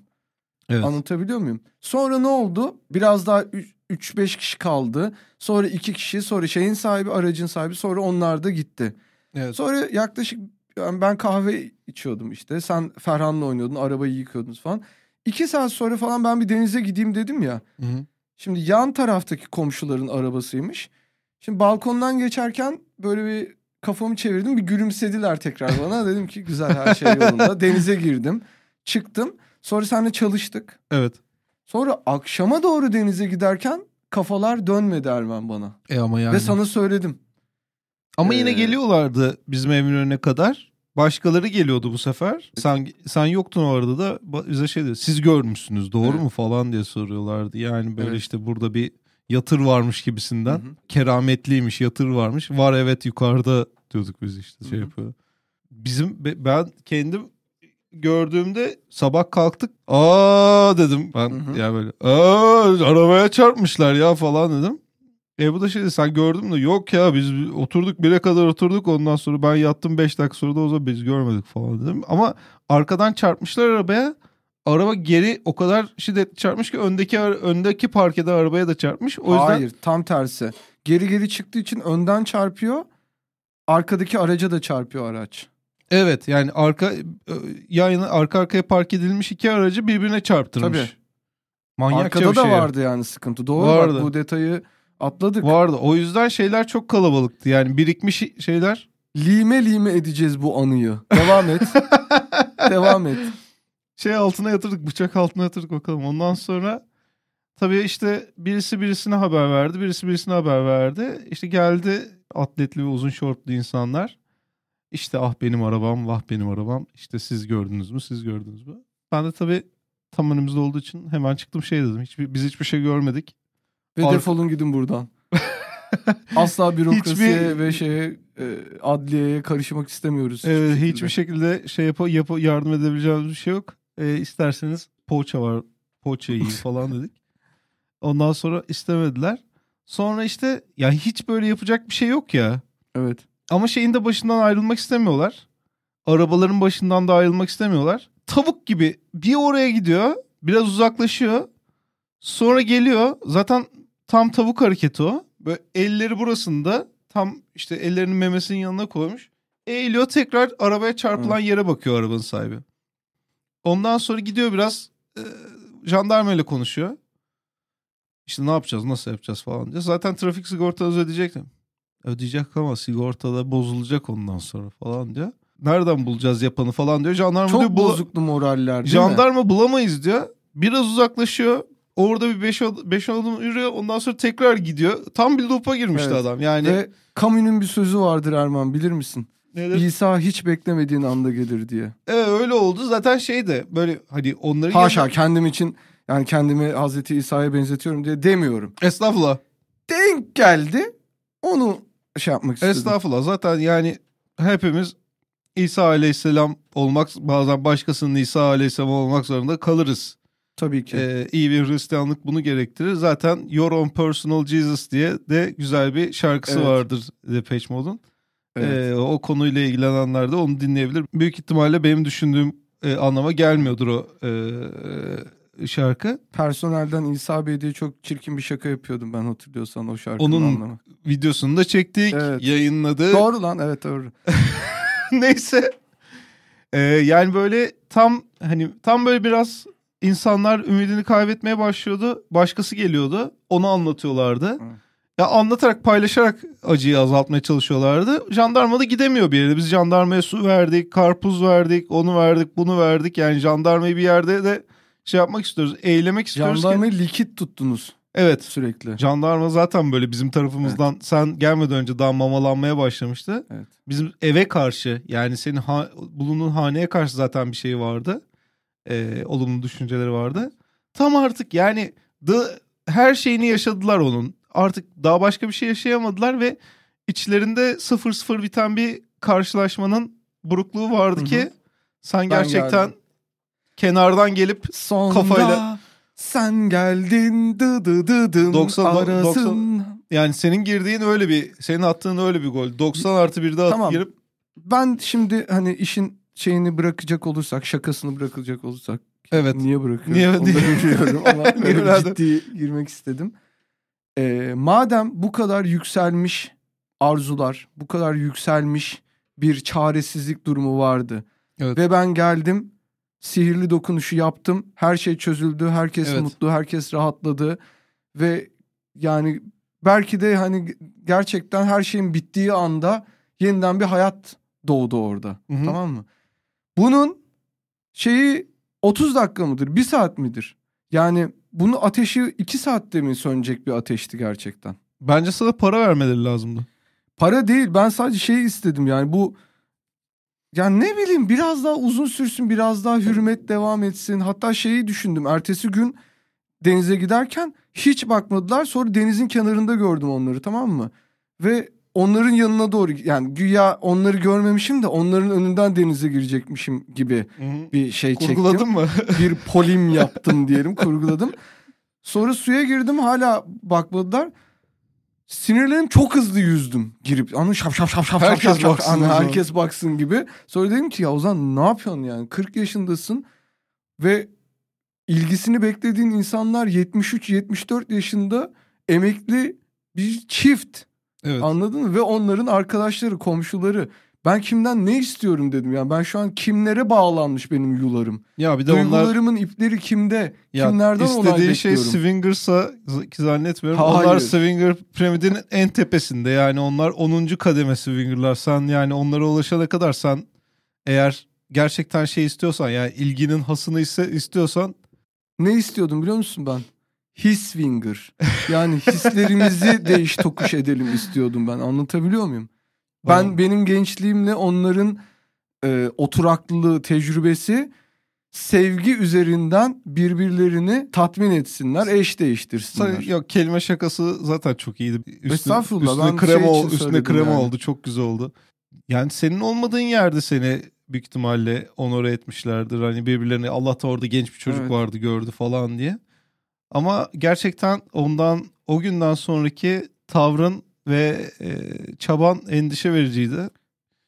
[SPEAKER 3] Evet.
[SPEAKER 2] Anlatabiliyor muyum? Sonra ne oldu? Biraz daha 3-5 kişi kaldı. Sonra 2 kişi, sonra şeyin sahibi, aracın sahibi. Sonra onlar da gitti.
[SPEAKER 3] Evet.
[SPEAKER 2] Sonra yaklaşık yani ben kahve içiyordum işte. Sen Ferhan'la oynuyordun, arabayı yıkıyordunuz falan. İki saat sonra falan ben bir denize gideyim dedim ya.
[SPEAKER 3] Hı hı.
[SPEAKER 2] Şimdi yan taraftaki komşuların arabasıymış. Şimdi balkondan geçerken böyle bir kafamı çevirdim. Bir gülümsediler tekrar bana. *laughs* dedim ki güzel her şey yolunda. Denize girdim. Çıktım. Sonra seninle çalıştık.
[SPEAKER 3] Evet.
[SPEAKER 2] Sonra akşama doğru denize giderken kafalar dönmedi Erman bana.
[SPEAKER 3] E ama yani.
[SPEAKER 2] Ve sana söyledim.
[SPEAKER 3] Ama yine
[SPEAKER 2] Ee,
[SPEAKER 3] geliyorlardı bizim evin önüne kadar. Başkaları geliyordu bu sefer. Sen sen yoktun orada da bize şey dedi. Siz görmüşsünüz doğru
[SPEAKER 2] Evet.
[SPEAKER 3] mu falan diye soruyorlardı. Yani böyle
[SPEAKER 2] Evet.
[SPEAKER 3] işte burada bir yatır varmış gibisinden.
[SPEAKER 2] Hı hı.
[SPEAKER 3] Kerametliymiş yatır varmış. Var evet yukarıda diyorduk biz işte şey
[SPEAKER 2] Hı hı.
[SPEAKER 3] yapıyor. Bizim be- ben kendim gördüğümde sabah kalktık. Aa dedim ben
[SPEAKER 2] Hı hı.
[SPEAKER 3] ya böyle. Aa arabaya çarpmışlar ya falan dedim. E bu da şey sen gördün mü? Yok ya biz oturduk bire kadar oturduk ondan sonra ben yattım 5 dakika sonra da o zaman biz görmedik falan dedim. Ama arkadan çarpmışlar arabaya. Araba geri o kadar şiddetli çarpmış ki öndeki öndeki parkede arabaya da çarpmış. O yüzden
[SPEAKER 2] Hayır tam tersi. Geri geri çıktığı için önden çarpıyor. Arkadaki araca da çarpıyor araç.
[SPEAKER 3] Evet yani arka e, yayını arka arkaya park edilmiş iki aracı birbirine çarptırmış.
[SPEAKER 2] Tabii.
[SPEAKER 3] Manyakça
[SPEAKER 2] Arkada
[SPEAKER 3] bir
[SPEAKER 2] da
[SPEAKER 3] şey.
[SPEAKER 2] vardı yani sıkıntı. Doğru
[SPEAKER 3] Vardı.
[SPEAKER 2] bak bu detayı atladık.
[SPEAKER 3] Vardı. O yüzden şeyler çok kalabalıktı. Yani birikmiş şeyler.
[SPEAKER 2] Lime lime edeceğiz bu anıyı. Devam et. *laughs* Devam et.
[SPEAKER 3] Şey altına yatırdık. Bıçak altına yatırdık bakalım. Ondan sonra tabii işte birisi birisine haber verdi. Birisi birisine haber verdi. İşte geldi atletli ve uzun şortlu insanlar. İşte ah benim arabam, vah benim arabam. İşte siz gördünüz mü, siz gördünüz mü? Ben de tabii tam önümüzde olduğu için hemen çıktım şey dedim. Hiçbir, biz hiçbir şey görmedik.
[SPEAKER 2] Ve
[SPEAKER 3] Ar-
[SPEAKER 2] defolun gidin buradan. *laughs* Asla bürokrasiye
[SPEAKER 3] Hiçbir-
[SPEAKER 2] ve şeye e, adliyeye karışmak istemiyoruz.
[SPEAKER 3] Evet,
[SPEAKER 2] şekilde.
[SPEAKER 3] hiçbir şekilde şey yap yapı yardım edebileceğimiz bir şey yok. Ee, isterseniz poğaça var, poğaça yiyin *laughs* falan dedik. Ondan sonra istemediler. Sonra işte ya hiç böyle yapacak bir şey yok ya.
[SPEAKER 2] Evet.
[SPEAKER 3] Ama şeyin de başından ayrılmak istemiyorlar. Arabaların başından da ayrılmak istemiyorlar. Tavuk gibi bir oraya gidiyor, biraz uzaklaşıyor. Sonra geliyor. Zaten tam tavuk hareketi o. Böyle elleri burasında tam işte ellerinin memesinin yanına koymuş. Eğiliyor tekrar arabaya çarpılan yere bakıyor arabanın sahibi. Ondan sonra gidiyor biraz e, jandarma ile konuşuyor. İşte ne yapacağız nasıl yapacağız falan diye. Zaten trafik sigortanızı ödeyecektim. Ödeyecek ama sigortada bozulacak ondan sonra falan diyor. Nereden bulacağız yapanı falan diyor. Jandarma
[SPEAKER 2] Çok
[SPEAKER 3] diyor "Bula-
[SPEAKER 2] bozuklu moraller değil mi?
[SPEAKER 3] jandarma bulamayız diyor. Biraz uzaklaşıyor. Orada bir 5 beş adım yürüyor. Ondan sonra tekrar gidiyor. Tam bir loop'a girmişti
[SPEAKER 2] Evet.
[SPEAKER 3] adam. Yani
[SPEAKER 2] Ve Camus'un bir sözü vardır Erman bilir misin?
[SPEAKER 3] nedir?
[SPEAKER 2] İsa hiç beklemediğin anda gelir diye.
[SPEAKER 3] Evet, öyle oldu. Zaten şey de böyle hani onları
[SPEAKER 2] Haşa
[SPEAKER 3] yanına-
[SPEAKER 2] kendim için yani kendimi Hazreti İsa'ya benzetiyorum diye demiyorum.
[SPEAKER 3] Estağfurullah.
[SPEAKER 2] Denk geldi. Onu şey yapmak istedim.
[SPEAKER 3] Estağfurullah. Zaten yani hepimiz İsa Aleyhisselam olmak bazen başkasının İsa Aleyhisselam olmak zorunda kalırız.
[SPEAKER 2] Tabii ki.
[SPEAKER 3] Ee, iyi bir Hristiyanlık bunu gerektirir. Zaten Your Own Personal Jesus diye de güzel bir şarkısı
[SPEAKER 2] Evet.
[SPEAKER 3] vardır Depeche Mode'un.
[SPEAKER 2] evet.
[SPEAKER 3] Ee, o konuyla ilgilenenler de onu dinleyebilir. Büyük ihtimalle benim düşündüğüm e, anlama gelmiyordur o e, şarkı.
[SPEAKER 2] Personelden İsa Bey diye çok çirkin bir şaka yapıyordum ben hatırlıyorsan o şarkının
[SPEAKER 3] Onun
[SPEAKER 2] anlamı.
[SPEAKER 3] Videosunu da çektik,
[SPEAKER 2] Evet.
[SPEAKER 3] yayınladık.
[SPEAKER 2] Doğru lan evet doğru. *laughs*
[SPEAKER 3] Neyse. Ee, yani böyle tam hani tam böyle biraz insanlar ümidini kaybetmeye başlıyordu. Başkası geliyordu. Onu anlatıyorlardı.
[SPEAKER 2] Hı.
[SPEAKER 3] Ya anlatarak paylaşarak acıyı azaltmaya çalışıyorlardı. Jandarma da gidemiyor bir yere. Biz jandarmaya su verdik, karpuz verdik, onu verdik, bunu verdik. Yani jandarmayı bir yerde de şey yapmak istiyoruz. Eğlemek istiyoruz ki.
[SPEAKER 2] Jandarmayı likit tuttunuz
[SPEAKER 3] Evet.
[SPEAKER 2] sürekli.
[SPEAKER 3] Jandarma zaten böyle bizim tarafımızdan sen gelmeden önce daha mamalanmaya başlamıştı.
[SPEAKER 2] Evet.
[SPEAKER 3] Bizim eve karşı yani senin ha, bulunduğun haneye karşı zaten bir şey vardı. e, olumlu düşünceleri vardı. Tam artık yani the, her şeyini yaşadılar onun. Artık daha başka bir şey yaşayamadılar ve içlerinde 0-0 biten bir karşılaşmanın burukluğu vardı
[SPEAKER 2] Hı hı.
[SPEAKER 3] ki sen
[SPEAKER 2] Ben
[SPEAKER 3] gerçekten
[SPEAKER 2] geldim.
[SPEAKER 3] Kenardan gelip
[SPEAKER 2] Sonunda
[SPEAKER 3] Kafayla-
[SPEAKER 2] sen geldin dı dı dı dım
[SPEAKER 3] 90
[SPEAKER 2] arasın.
[SPEAKER 3] yani senin girdiğin öyle bir senin attığın öyle bir gol. 90 artı 1'de atıp
[SPEAKER 2] Tamam.
[SPEAKER 3] girip
[SPEAKER 2] Ben şimdi hani işin şeyini bırakacak olursak, şakasını bırakacak olursak.
[SPEAKER 3] Evet.
[SPEAKER 2] Niye bırakıyorum?
[SPEAKER 3] Niye-
[SPEAKER 2] Onu da bilmiyorum ama *laughs*
[SPEAKER 3] bıraktın?
[SPEAKER 2] ciddi girmek istedim. Ee, madem bu kadar yükselmiş arzular, bu kadar yükselmiş bir çaresizlik durumu vardı.
[SPEAKER 3] Evet.
[SPEAKER 2] Ve ben geldim, sihirli dokunuşu yaptım. Her şey çözüldü, herkes
[SPEAKER 3] Evet.
[SPEAKER 2] mutlu, herkes rahatladı. Ve yani belki de hani gerçekten her şeyin bittiği anda yeniden bir hayat doğdu orada.
[SPEAKER 3] Hı hı.
[SPEAKER 2] Tamam mı? Bunun şeyi 30 dakika mıdır? 1 saat midir? Yani bunu ateşi 2 saatte mi sönecek bir ateşti gerçekten?
[SPEAKER 3] bence sana para vermeleri lazımdı.
[SPEAKER 2] Para değil ben sadece şey istedim yani bu yani ne bileyim biraz daha uzun sürsün biraz daha hürmet devam etsin. Hatta şeyi düşündüm ertesi gün denize giderken hiç bakmadılar sonra denizin kenarında gördüm onları tamam mı? Ve onların yanına doğru yani güya onları görmemişim de onların önünden denize girecekmişim gibi bir şey çektim.
[SPEAKER 3] Kurguladın mı? *laughs*
[SPEAKER 2] bir polim yaptım diyelim kurguladım. Sonra suya girdim hala bakmadılar. Sinirlerim çok hızlı yüzdüm girip. Anı şap şap şap şap
[SPEAKER 3] Herkes
[SPEAKER 2] şap şap.
[SPEAKER 3] baksın
[SPEAKER 2] Anı herkes baksın gibi. Sonra dedim ki ya Ozan ne yapıyorsun yani 40 yaşındasın ve ilgisini beklediğin insanlar 73-74 yaşında emekli bir çift.
[SPEAKER 3] evet.
[SPEAKER 2] Anladın mı? Ve onların arkadaşları, komşuları. Ben kimden ne istiyorum dedim. Yani ben şu an kimlere bağlanmış benim yularım.
[SPEAKER 3] Ya bir de onlar
[SPEAKER 2] Duygularımın ipleri kimde?
[SPEAKER 3] ya
[SPEAKER 2] Kimlerden onay
[SPEAKER 3] istediği şey
[SPEAKER 2] bekliyorum?
[SPEAKER 3] Swingers'a ki zannetmiyorum.
[SPEAKER 2] Hayır.
[SPEAKER 3] Onlar Swinger piramidinin en tepesinde. Yani onlar 10. kademe Swinger'lar. Sen yani onlara ulaşana kadar sen eğer gerçekten şey istiyorsan yani ilginin hasını ise istiyorsan
[SPEAKER 2] Ne istiyordum biliyor musun ben? His swinger. Yani hislerimizi *laughs* değiş tokuş edelim istiyordum ben. Anlatabiliyor muyum? Ben
[SPEAKER 3] Tamam.
[SPEAKER 2] benim gençliğimle onların e, oturaklılığı, tecrübesi sevgi üzerinden birbirlerini tatmin etsinler, eş değiştirsinler.
[SPEAKER 3] Sen, yok kelime şakası zaten çok iyiydi. Üstüne,
[SPEAKER 2] Estağfurullah,
[SPEAKER 3] Üstüne
[SPEAKER 2] ben
[SPEAKER 3] krema,
[SPEAKER 2] şey
[SPEAKER 3] ol- üstüne krema
[SPEAKER 2] yani.
[SPEAKER 3] oldu. Çok güzel oldu. Yani senin olmadığın yerde seni büyük ihtimalle onore etmişlerdir. Hani birbirlerini Allah da orada genç bir çocuk
[SPEAKER 2] Evet.
[SPEAKER 3] vardı gördü falan diye. Ama gerçekten ondan o günden sonraki tavrın ve e, çaban endişe vericiydi.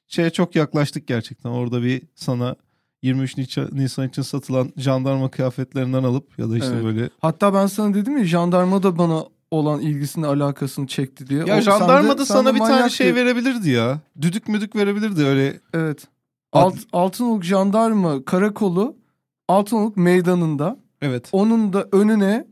[SPEAKER 3] Şeye çok yaklaştık gerçekten. Orada bir sana 23 Niçan- Nisan için satılan jandarma kıyafetlerinden alıp ya da işte
[SPEAKER 2] Evet.
[SPEAKER 3] böyle
[SPEAKER 2] Hatta ben sana dedim ya jandarma da bana olan ilgisini alakasını çekti diye.
[SPEAKER 3] Ya
[SPEAKER 2] O-
[SPEAKER 3] jandarma da sana bir tane şey
[SPEAKER 2] bir-
[SPEAKER 3] verebilirdi ya. Düdük müdük verebilirdi öyle.
[SPEAKER 2] Evet. Alt, Altınoluk jandarma karakolu Altınoluk meydanında.
[SPEAKER 3] Evet.
[SPEAKER 2] Onun da önüne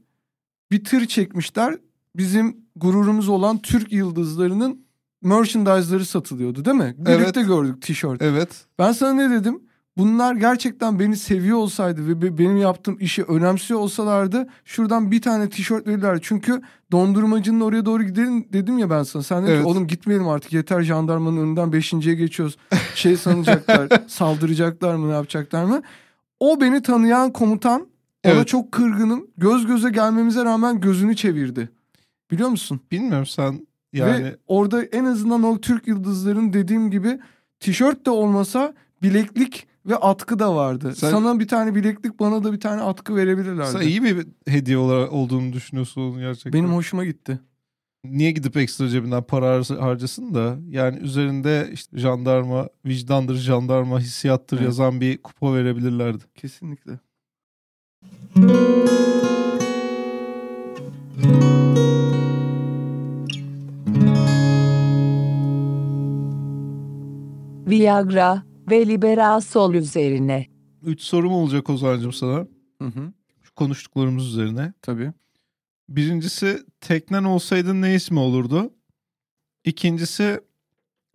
[SPEAKER 2] bir tır çekmişler. Bizim gururumuz olan Türk yıldızlarının merchandise'ları satılıyordu değil mi? Birlikte
[SPEAKER 3] Evet.
[SPEAKER 2] gördük tişört.
[SPEAKER 3] Evet.
[SPEAKER 2] Ben sana ne dedim? Bunlar gerçekten beni seviyor olsaydı ve be- benim yaptığım işi önemsiyor olsalardı şuradan bir tane tişört verirlerdi. Çünkü dondurmacının oraya doğru gidelim dedim ya ben sana. Sen dedin
[SPEAKER 3] Evet.
[SPEAKER 2] ki oğlum gitmeyelim artık yeter jandarmanın önünden beşinciye geçiyoruz. Şey sanacaklar *laughs* saldıracaklar mı ne yapacaklar mı? O beni tanıyan komutan ona
[SPEAKER 3] Evet.
[SPEAKER 2] çok kırgınım. Göz göze gelmemize rağmen gözünü çevirdi. Biliyor musun?
[SPEAKER 3] Bilmiyorum sen yani
[SPEAKER 2] Ve orada en azından o Türk yıldızların dediğim gibi tişört de olmasa bileklik ve atkı da vardı.
[SPEAKER 3] Sen-
[SPEAKER 2] Sana bir tane bileklik bana da bir tane atkı verebilirlerdi.
[SPEAKER 3] sen iyi bir hediye olarak olduğunu düşünüyorsun gerçekten.
[SPEAKER 2] Benim hoşuma gitti.
[SPEAKER 3] Niye gidip ekstra cebinden para har- harcasın da yani üzerinde işte jandarma, vicdandır, jandarma, hissiyattır
[SPEAKER 2] Evet.
[SPEAKER 3] yazan bir kupa verebilirlerdi.
[SPEAKER 2] Kesinlikle.
[SPEAKER 1] Viagra ve Liberasol üzerine.
[SPEAKER 3] Üç sorum olacak Ozan'cığım sana.
[SPEAKER 2] Hı hı.
[SPEAKER 3] Şu konuştuklarımız üzerine.
[SPEAKER 2] Tabii.
[SPEAKER 3] Birincisi teknen olsaydı ne ismi olurdu? İkincisi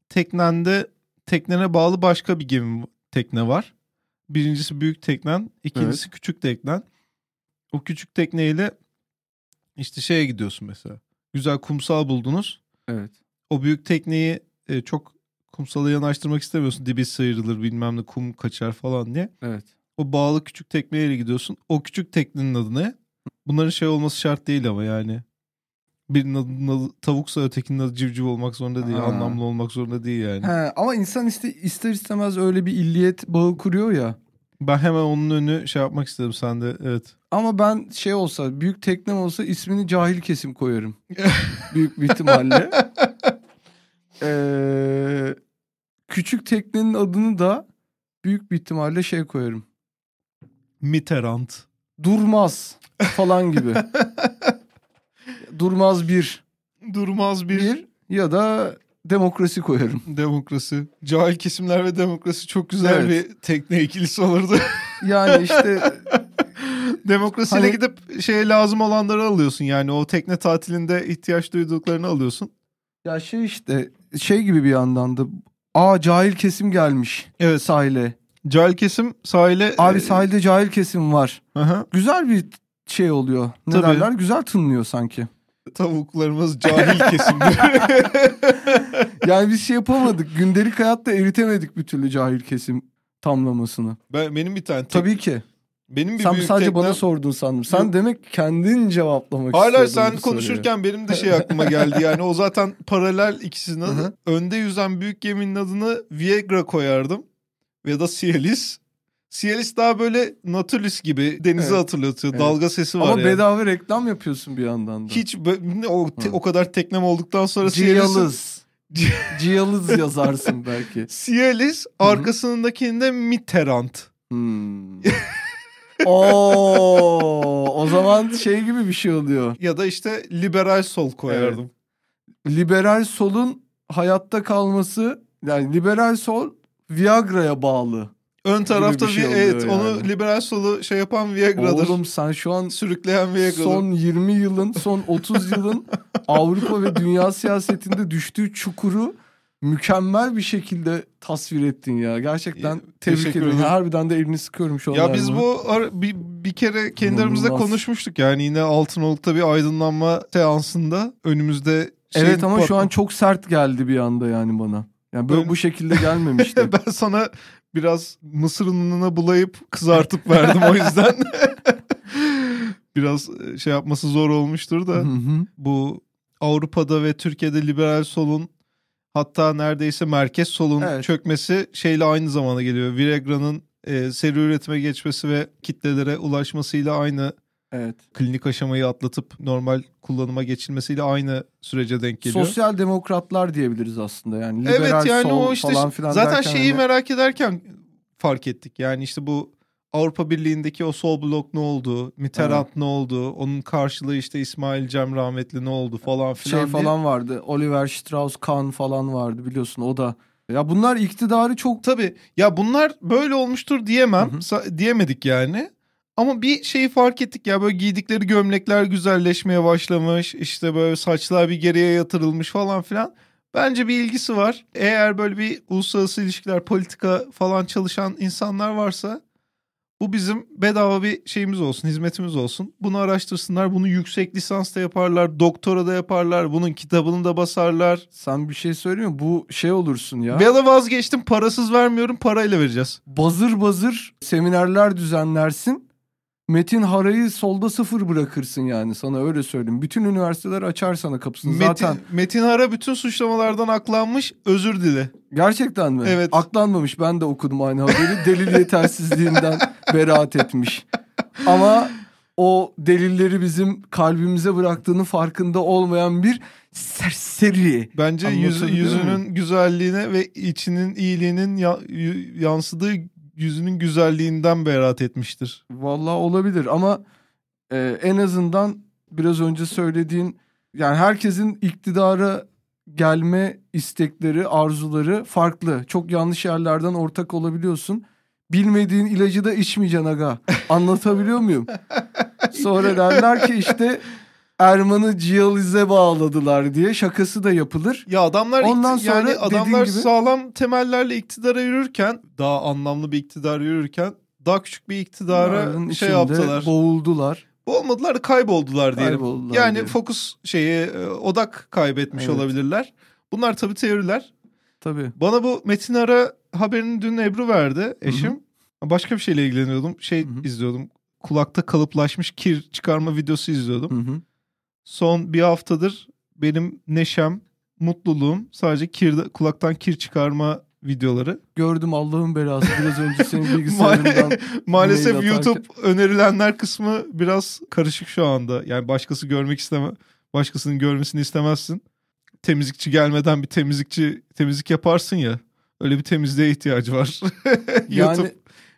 [SPEAKER 3] teknende teknene bağlı başka bir gemi tekne var. Birincisi büyük teknen, ikincisi küçük teknen. O küçük tekneyle işte şeye gidiyorsun mesela. Güzel kumsal buldunuz.
[SPEAKER 2] Evet.
[SPEAKER 3] O büyük tekneyi e, çok kumsala yanaştırmak istemiyorsun. Dibi sıyrılır bilmem ne kum kaçar falan diye.
[SPEAKER 2] Evet.
[SPEAKER 3] O bağlı küçük tekneyle gidiyorsun. O küçük teknenin adı ne? Bunların şey olması şart değil ama yani. Birinin adının adı tavuksa ötekinin adı civciv olmak zorunda değil.
[SPEAKER 2] Ha.
[SPEAKER 3] Anlamlı olmak zorunda değil yani.
[SPEAKER 2] He, ama insan iste, ister istemez öyle bir illiyet bağı kuruyor ya.
[SPEAKER 3] Ben hemen onun önü şey yapmak istedim sende. Evet.
[SPEAKER 2] Ama ben şey olsa büyük teknem olsa ismini cahil kesim koyarım. *laughs* büyük bir ihtimalle. *laughs* Ee, küçük teknenin adını da büyük bir ihtimalle şey koyarım.
[SPEAKER 3] Mitterrand.
[SPEAKER 2] Durmaz falan gibi. *laughs* Durmaz bir.
[SPEAKER 3] Durmaz bir,
[SPEAKER 2] Bir ya da demokrasi koyarım.
[SPEAKER 3] demokrasi. Cahil kesimler ve demokrasi çok güzel
[SPEAKER 2] Evet.
[SPEAKER 3] bir tekne ikilisi olurdu. *laughs*
[SPEAKER 2] Yani işte *laughs*
[SPEAKER 3] Demokrasiyle
[SPEAKER 2] Hani-
[SPEAKER 3] gidip şeye lazım olanları alıyorsun. Yani o tekne tatilinde ihtiyaç duyduklarını alıyorsun.
[SPEAKER 2] ya şey işte şey gibi bir yandan da aa cahil kesim gelmiş
[SPEAKER 3] Evet.
[SPEAKER 2] sahile.
[SPEAKER 3] Cahil kesim sahile...
[SPEAKER 2] Abi
[SPEAKER 3] e,
[SPEAKER 2] sahilde cahil kesim var.
[SPEAKER 3] aha,
[SPEAKER 2] Güzel bir şey oluyor. Ne
[SPEAKER 3] Tabii.
[SPEAKER 2] derler? Güzel tınlıyor sanki.
[SPEAKER 3] tavuklarımız cahil kesimdir. *laughs*
[SPEAKER 2] Yani biz şey yapamadık. Gündelik hayatta eritemedik bir türlü cahil kesim tamlamasını.
[SPEAKER 3] ben, benim bir tane... tek-
[SPEAKER 2] Tabii ki.
[SPEAKER 3] Benim bir
[SPEAKER 2] Sen
[SPEAKER 3] büyük
[SPEAKER 2] sadece
[SPEAKER 3] teknem-
[SPEAKER 2] bana sordun sandım. Sen
[SPEAKER 3] Yok.
[SPEAKER 2] demek kendin cevaplamak
[SPEAKER 3] Hala
[SPEAKER 2] istiyordun
[SPEAKER 3] sen
[SPEAKER 2] bu soruyu.
[SPEAKER 3] konuşurken benim de şey *laughs* aklıma geldi. Yani o zaten paralel ikisinin adı. Önde yüzen büyük geminin adını Viagra koyardım. Ya da Cialis. Cialis daha böyle Nautilus gibi denizi
[SPEAKER 2] Evet.
[SPEAKER 3] hatırlatıyor.
[SPEAKER 2] Evet.
[SPEAKER 3] Dalga sesi var
[SPEAKER 2] Ama
[SPEAKER 3] yani.
[SPEAKER 2] bedava reklam yapıyorsun bir yandan da.
[SPEAKER 3] Hiç o, te-
[SPEAKER 2] Hı.
[SPEAKER 3] o kadar teknem olduktan sonra Cialis'in
[SPEAKER 2] Ciyalız. *laughs* Ciyalız yazarsın belki.
[SPEAKER 3] Cialis arkasındakinde Mitterrand.
[SPEAKER 2] Hmm. *laughs* *laughs* Oo, o zaman şey gibi bir şey oluyor.
[SPEAKER 3] Ya da işte liberal sol koyardım.
[SPEAKER 2] Liberal solun hayatta kalması yani liberal sol Viagra'ya bağlı.
[SPEAKER 3] Ön tarafta
[SPEAKER 2] bir şey
[SPEAKER 3] evet
[SPEAKER 2] yani.
[SPEAKER 3] onu liberal solu şey yapan Viagra'dır.
[SPEAKER 2] Oğlum sen şu an
[SPEAKER 3] Sürükleyen Viagra'dır.
[SPEAKER 2] son 20 yılın, son 30 yılın *laughs* Avrupa ve dünya siyasetinde düştüğü çukuru mükemmel bir şekilde tasvir ettin ya. Gerçekten
[SPEAKER 3] Ya,
[SPEAKER 2] tebrik ediyorum. Harbiden de elini sıkıyorum şu an.
[SPEAKER 3] Ya biz
[SPEAKER 2] Erman'a.
[SPEAKER 3] bu bir, bir kere kendi aramızda konuşmuştuk yani yine Altınoluk'ta bir aydınlanma seansında önümüzde şey
[SPEAKER 2] Evet ama şu
[SPEAKER 3] bak-
[SPEAKER 2] an çok sert geldi bir anda yani bana. Yani böyle
[SPEAKER 3] Ben-
[SPEAKER 2] bu şekilde gelmemişti. *laughs*
[SPEAKER 3] ben sana biraz mısır ununa bulayıp kızartıp verdim o yüzden. *laughs* biraz e, şey yapması zor olmuştur da
[SPEAKER 2] Hı hı.
[SPEAKER 3] bu Avrupa'da ve Türkiye'de liberal solun hatta neredeyse merkez solun
[SPEAKER 2] Evet.
[SPEAKER 3] çökmesi şeyle aynı zamana geliyor. Viagra'nın e, seri üretime geçmesi ve kitlelere ulaşmasıyla aynı
[SPEAKER 2] evet.
[SPEAKER 3] klinik aşamayı atlatıp normal kullanıma geçilmesiyle aynı sürece denk geliyor.
[SPEAKER 2] Sosyal demokratlar diyebiliriz aslında yani. Liberal
[SPEAKER 3] evet yani
[SPEAKER 2] sol
[SPEAKER 3] o işte
[SPEAKER 2] falan filan
[SPEAKER 3] zaten
[SPEAKER 2] derken
[SPEAKER 3] şeyi
[SPEAKER 2] hani-
[SPEAKER 3] merak ederken fark ettik. Yani işte bu Avrupa Birliği'ndeki o sol blok ne oldu? Mitterrand ne oldu? Onun karşılığı işte İsmail Cem rahmetli ne oldu falan filan.
[SPEAKER 2] şey
[SPEAKER 3] diye.
[SPEAKER 2] falan vardı. Oliver Strauss-Kahn falan vardı biliyorsun o da. Ya bunlar iktidarı çok
[SPEAKER 3] Tabii ya bunlar böyle olmuştur diyemem.
[SPEAKER 2] Hı
[SPEAKER 3] diyemedik yani. Ama bir şeyi fark ettik ya böyle giydikleri gömlekler güzelleşmeye başlamış. İşte böyle saçlar bir geriye yatırılmış falan filan. Bence bir ilgisi var. Eğer böyle bir uluslararası ilişkiler, politika falan çalışan insanlar varsa bu bizim bedava bir şeyimiz olsun, hizmetimiz olsun. Bunu araştırsınlar, bunu yüksek lisans da yaparlar, doktora da yaparlar, bunun kitabını da basarlar.
[SPEAKER 2] sen bir şey söylüyor musun? Bu şey olursun ya.
[SPEAKER 3] Ya da vazgeçtim, parasız vermiyorum, parayla vereceğiz.
[SPEAKER 2] Bazır bazır seminerler düzenlersin. Metin Hara'yı solda sıfır bırakırsın yani sana öyle söyleyeyim. Bütün üniversiteler açar sana kapısını.
[SPEAKER 3] Metin,
[SPEAKER 2] Zaten
[SPEAKER 3] Metin Hara bütün suçlamalardan aklanmış özür dile.
[SPEAKER 2] gerçekten mi?
[SPEAKER 3] Evet.
[SPEAKER 2] Aklanmamış ben de okudum aynı haberi. Delil yetersizliğinden *laughs* beraat etmiş. Ama o delilleri bizim kalbimize bıraktığının farkında olmayan bir serseri.
[SPEAKER 3] Bence
[SPEAKER 2] Anlatabiliyor
[SPEAKER 3] yüzünün güzelliğine ve içinin iyiliğinin ya- yansıdığı yüzünün güzelliğinden beraat etmiştir.
[SPEAKER 2] Vallahi olabilir ama e, en azından biraz önce söylediğin yani herkesin iktidara gelme istekleri, arzuları farklı. Çok yanlış yerlerden ortak olabiliyorsun. Bilmediğin ilacı da içmeyeceksin aga. Anlatabiliyor muyum? *laughs* Sonra derler ki işte Erman'ı Ciyaliz'e bağladılar diye şakası da yapılır.
[SPEAKER 3] Ya adamlar
[SPEAKER 2] Ondan sonra
[SPEAKER 3] yani adamlar
[SPEAKER 2] gibi-
[SPEAKER 3] sağlam temellerle iktidara yürürken daha anlamlı bir iktidar yürürken daha küçük bir iktidara
[SPEAKER 2] Bunların
[SPEAKER 3] şey yaptılar.
[SPEAKER 2] Boğuldular.
[SPEAKER 3] Olmadılar da kayboldular diyelim.
[SPEAKER 2] Kayboldular
[SPEAKER 3] yani
[SPEAKER 2] diyelim.
[SPEAKER 3] fokus şeyi e, odak kaybetmiş
[SPEAKER 2] Evet.
[SPEAKER 3] olabilirler. Bunlar tabii teoriler.
[SPEAKER 2] Tabii.
[SPEAKER 3] Bana bu Metin Ara haberini dün Ebru verdi eşim. Başka bir şeyle ilgileniyordum. Şey
[SPEAKER 2] Hı hı.
[SPEAKER 3] izliyordum. Kulakta kalıplaşmış kir çıkarma videosu izliyordum.
[SPEAKER 2] Hı hı.
[SPEAKER 3] Son bir haftadır benim neşem, mutluluğum sadece kir, kulaktan kir çıkarma videoları.
[SPEAKER 2] Gördüm Allah'ın belası biraz önce senin *laughs* bilgisayarından.
[SPEAKER 3] Maalesef. YouTube önerilenler kısmı biraz karışık şu anda. Yani başkası görmek isteme, başkasının görmesini istemezsin. Temizlikçi gelmeden bir temizlikçi temizlik yaparsın ya. Öyle bir temizliğe ihtiyacı var. *laughs* YouTube
[SPEAKER 2] yani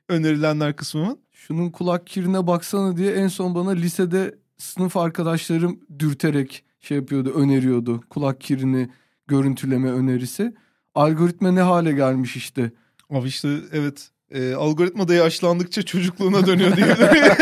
[SPEAKER 3] önerilenler kısmının.
[SPEAKER 2] şunun kulak kirine baksana diye en son bana lisede sınıf arkadaşlarım dürterek şey yapıyordu, öneriyordu. Kulak kirini görüntüleme önerisi. Algoritma ne hale gelmiş işte.
[SPEAKER 3] Abi işte evet e, algoritma da yaşlandıkça çocukluğuna dönüyor diyebilirim.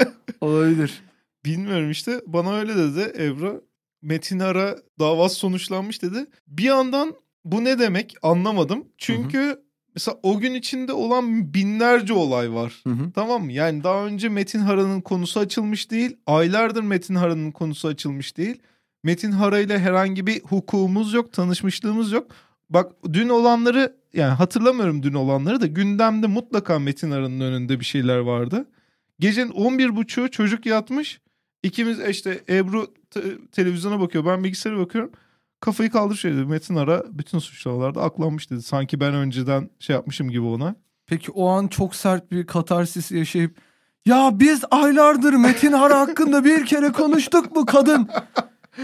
[SPEAKER 3] *laughs*
[SPEAKER 2] Olabilir.
[SPEAKER 3] Bilmiyorum işte bana öyle dedi Ebru. Metin Ara davası sonuçlanmış dedi. Bir yandan bu ne demek anlamadım. Çünkü mesela o gün içinde olan binlerce olay var.
[SPEAKER 2] Hı hı.
[SPEAKER 3] Tamam mı? Yani daha önce Metin Hara'nın konusu açılmış değil. Aylardır Metin Hara'nın konusu açılmış değil. Metin Hara ile herhangi bir hukukumuz yok, tanışmışlığımız yok. Bak dün olanları yani hatırlamıyorum dün olanları da gündemde mutlaka Metin Hara'nın önünde bir şeyler vardı. Gecenin 11.30'u çocuk yatmış. İkimiz işte Ebru te- televizyona bakıyor ben bilgisayara bakıyorum. Kafayı kaldır şey dedi Metin Ara bütün suçlamalarda aklanmış dedi. Sanki ben önceden şey yapmışım gibi ona.
[SPEAKER 2] Peki o an çok sert bir katarsis yaşayıp ya biz aylardır Metin Hara hakkında bir kere konuştuk mu kadın?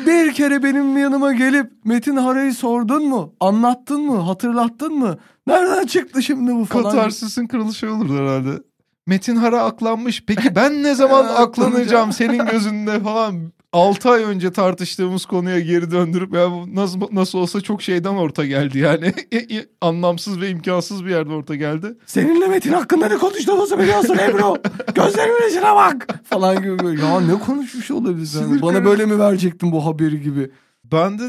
[SPEAKER 2] Bir kere benim yanıma gelip Metin Hara'yı sordun mu? Anlattın mı? Hatırlattın mı? Nereden çıktı şimdi bu falan?
[SPEAKER 3] Katarsisin kırılışı olurdu herhalde. Metin Hara aklanmış. Peki ben ne zaman *laughs* aklanacağım senin gözünde falan. 6 ay önce tartıştığımız konuya geri döndürüp ya nasıl nasıl olsa çok şeyden orta geldi yani. *laughs* Anlamsız ve imkansız bir yerden orta geldi.
[SPEAKER 2] Seninle Metin hakkında ne konuştuğumuzu biliyorsun Ebru. Gözlerimin içine bak. Falan gibi böyle. Ya ne konuşmuş olabilirsin?
[SPEAKER 3] Sinir
[SPEAKER 2] Bana
[SPEAKER 3] krizi.
[SPEAKER 2] böyle mi verecektin bu haberi gibi?
[SPEAKER 3] Ben de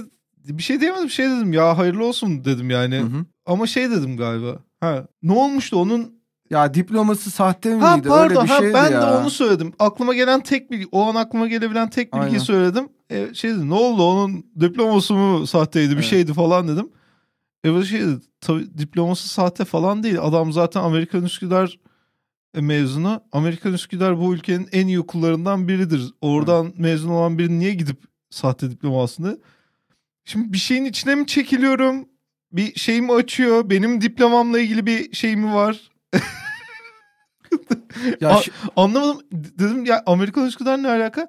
[SPEAKER 3] bir şey diyemedim şey dedim ya hayırlı olsun dedim yani.
[SPEAKER 2] Hı hı.
[SPEAKER 3] Ama şey dedim galiba. Ha ne olmuştu onun
[SPEAKER 2] Ya diploması sahte miydi?
[SPEAKER 3] Ha
[SPEAKER 2] Öyle
[SPEAKER 3] pardon
[SPEAKER 2] bir
[SPEAKER 3] ha,
[SPEAKER 2] şeydi
[SPEAKER 3] ben
[SPEAKER 2] ya.
[SPEAKER 3] de onu söyledim. Aklıma gelen tek bilgi, o an aklıma gelebilen tek bilgiyi
[SPEAKER 2] Aynen.
[SPEAKER 3] söyledim. E, şey dedi, ne oldu onun diploması mı sahteydi bir
[SPEAKER 2] Evet.
[SPEAKER 3] şeydi falan dedim. E şey dedi, tabii diploması sahte falan değil. Adam zaten Amerikan Üsküdar e, mezunu. Amerikan Üsküdar bu ülkenin en iyi okullarından biridir. Oradan mezun olan biri niye gidip sahte diploma dedi. Şimdi bir şeyin içine mi çekiliyorum? Bir şey mi açıyor? Benim diplomamla ilgili bir şey mi var? *laughs*
[SPEAKER 2] Ya
[SPEAKER 3] A- Anlamadım. Dedim ya Amerikan Üsküdar ne alaka?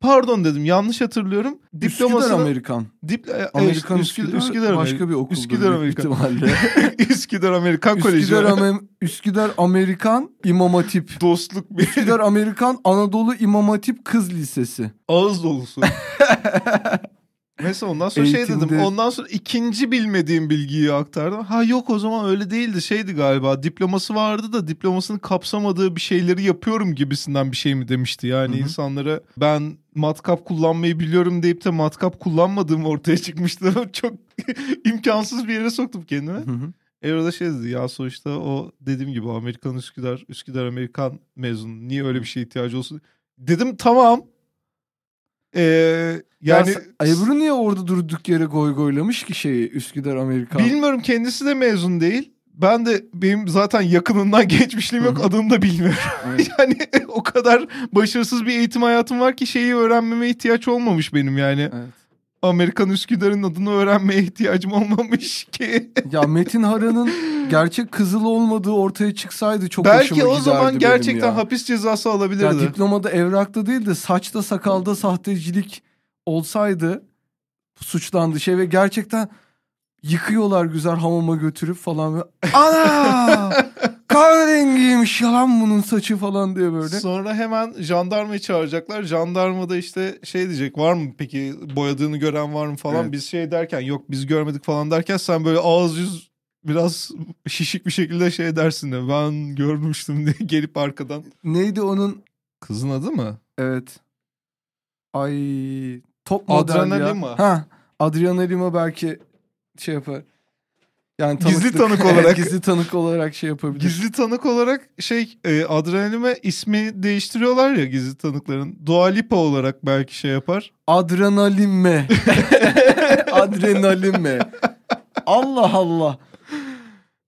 [SPEAKER 3] Pardon dedim yanlış hatırlıyorum.
[SPEAKER 2] Üsküdar
[SPEAKER 3] Diplomasını
[SPEAKER 2] Amerikan.
[SPEAKER 3] Dipl- e,
[SPEAKER 2] Amerikan
[SPEAKER 3] işte
[SPEAKER 2] Üsküdar,
[SPEAKER 3] Üsküdar
[SPEAKER 2] başka
[SPEAKER 3] Amerikan.
[SPEAKER 2] bir okuldur
[SPEAKER 3] Üsküdar *laughs* Amerikan. Üsküdar Amerikan Koleji.
[SPEAKER 2] Üsküdar, Amer- Üsküdar Amerikan İmam Hatip.
[SPEAKER 3] Dostluk bir
[SPEAKER 2] Üsküdar Amerikan Anadolu İmam Hatip Kız Lisesi.
[SPEAKER 3] ağız dolusu. *laughs* Mesela ondan sonra şey dedim.
[SPEAKER 2] Eğitimde-
[SPEAKER 3] Ondan sonra ikinci bilmediğim bilgiyi aktardım. Ha yok o zaman öyle değildi. Şeydi galiba diploması vardı da diplomasını kapsamadığı bir şeyleri yapıyorum gibisinden bir şey mi demişti. Yani
[SPEAKER 2] Hı hı.
[SPEAKER 3] insanlara ben matkap kullanmayı biliyorum deyip de matkap kullanmadığım ortaya çıkmıştı. *laughs* Çok *laughs* imkansız bir yere soktum kendimi.
[SPEAKER 2] Hı hı.
[SPEAKER 3] Erol'a şey dedi ya sonuçta o dediğim gibi Amerikan Üsküdar, Üsküdar Amerikan mezunu. Niye öyle bir şeye ihtiyacı olsun? Dedim tamam. Ee, yani
[SPEAKER 2] Yani Ebru niye orada durduk yere goy goylamış ki şeyi Üsküdar Amerikan?
[SPEAKER 3] bilmiyorum kendisi de mezun değil. Ben de benim zaten yakınından *laughs* geçmişliğim yok adını da bilmiyorum. *laughs*
[SPEAKER 2] Evet.
[SPEAKER 3] yani o kadar başarısız bir eğitim hayatım var ki şeyi öğrenmeme ihtiyaç olmamış benim yani.
[SPEAKER 2] Evet.
[SPEAKER 3] Amerikan Üsküdar'ın adını öğrenmeye ihtiyacım olmamış ki. *laughs*
[SPEAKER 2] Ya Metin Hara'nın gerçek kızıl olmadığı ortaya çıksaydı çok
[SPEAKER 3] Belki
[SPEAKER 2] hoşuma
[SPEAKER 3] o zaman
[SPEAKER 2] giderdi benim
[SPEAKER 3] gerçekten
[SPEAKER 2] ya.
[SPEAKER 3] hapis cezası alabilirdi.
[SPEAKER 2] Ya diplomada evrakta değil de saçta sakalda sahtecilik olsaydı suçlandı şey ve gerçekten yıkıyorlar güzel hamama götürüp falan ve *laughs* ana kahverengiymiş yalan bunun saçı falan diye böyle.
[SPEAKER 3] Sonra hemen jandarmayı çağıracaklar. Jandarma da işte şey diyecek var mı peki boyadığını gören var mı falan.
[SPEAKER 2] Evet.
[SPEAKER 3] Biz şey derken yok biz görmedik falan derken sen böyle ağız yüz biraz şişik bir şekilde şey dersin de ben görmüştüm *laughs* diye gelip arkadan.
[SPEAKER 2] Neydi onun
[SPEAKER 3] Kızın adı mı?
[SPEAKER 2] evet ay top model
[SPEAKER 3] Adriana
[SPEAKER 2] ya.
[SPEAKER 3] Lima.
[SPEAKER 2] Ha Adriana Lima belki şey yapar. Yani
[SPEAKER 3] Gizli
[SPEAKER 2] tanıklık-
[SPEAKER 3] tanık *laughs* olarak.
[SPEAKER 2] gizli tanık olarak şey yapabilir.
[SPEAKER 3] Gizli tanık olarak şey e, Adrenalime ismi değiştiriyorlar ya gizli tanıkların. Dua Lipa olarak belki şey yapar.
[SPEAKER 2] Adrenalin *laughs* Adrenalin Allah Allah.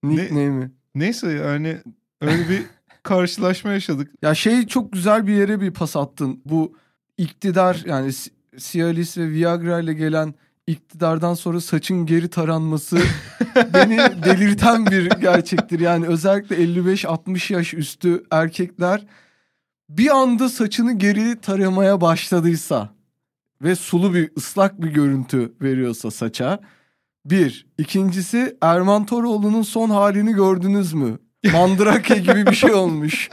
[SPEAKER 3] Ne-
[SPEAKER 2] Nickname'i.
[SPEAKER 3] Neyse yani öyle bir *laughs* karşılaşma yaşadık.
[SPEAKER 2] Ya şey çok güzel bir yere bir pas attın. Bu iktidar yani Cialis ve Viagra ile gelen iktidardan sonra saçın geri taranması *laughs* beni delirten bir gerçektir. Yani özellikle 55-60 yaş üstü erkekler bir anda saçını geri taramaya başladıysa ve sulu bir ıslak bir görüntü veriyorsa saça bir. İkincisi Erman Toroğlu'nun son halini gördünüz mü? Mandrake gibi bir şey olmuş.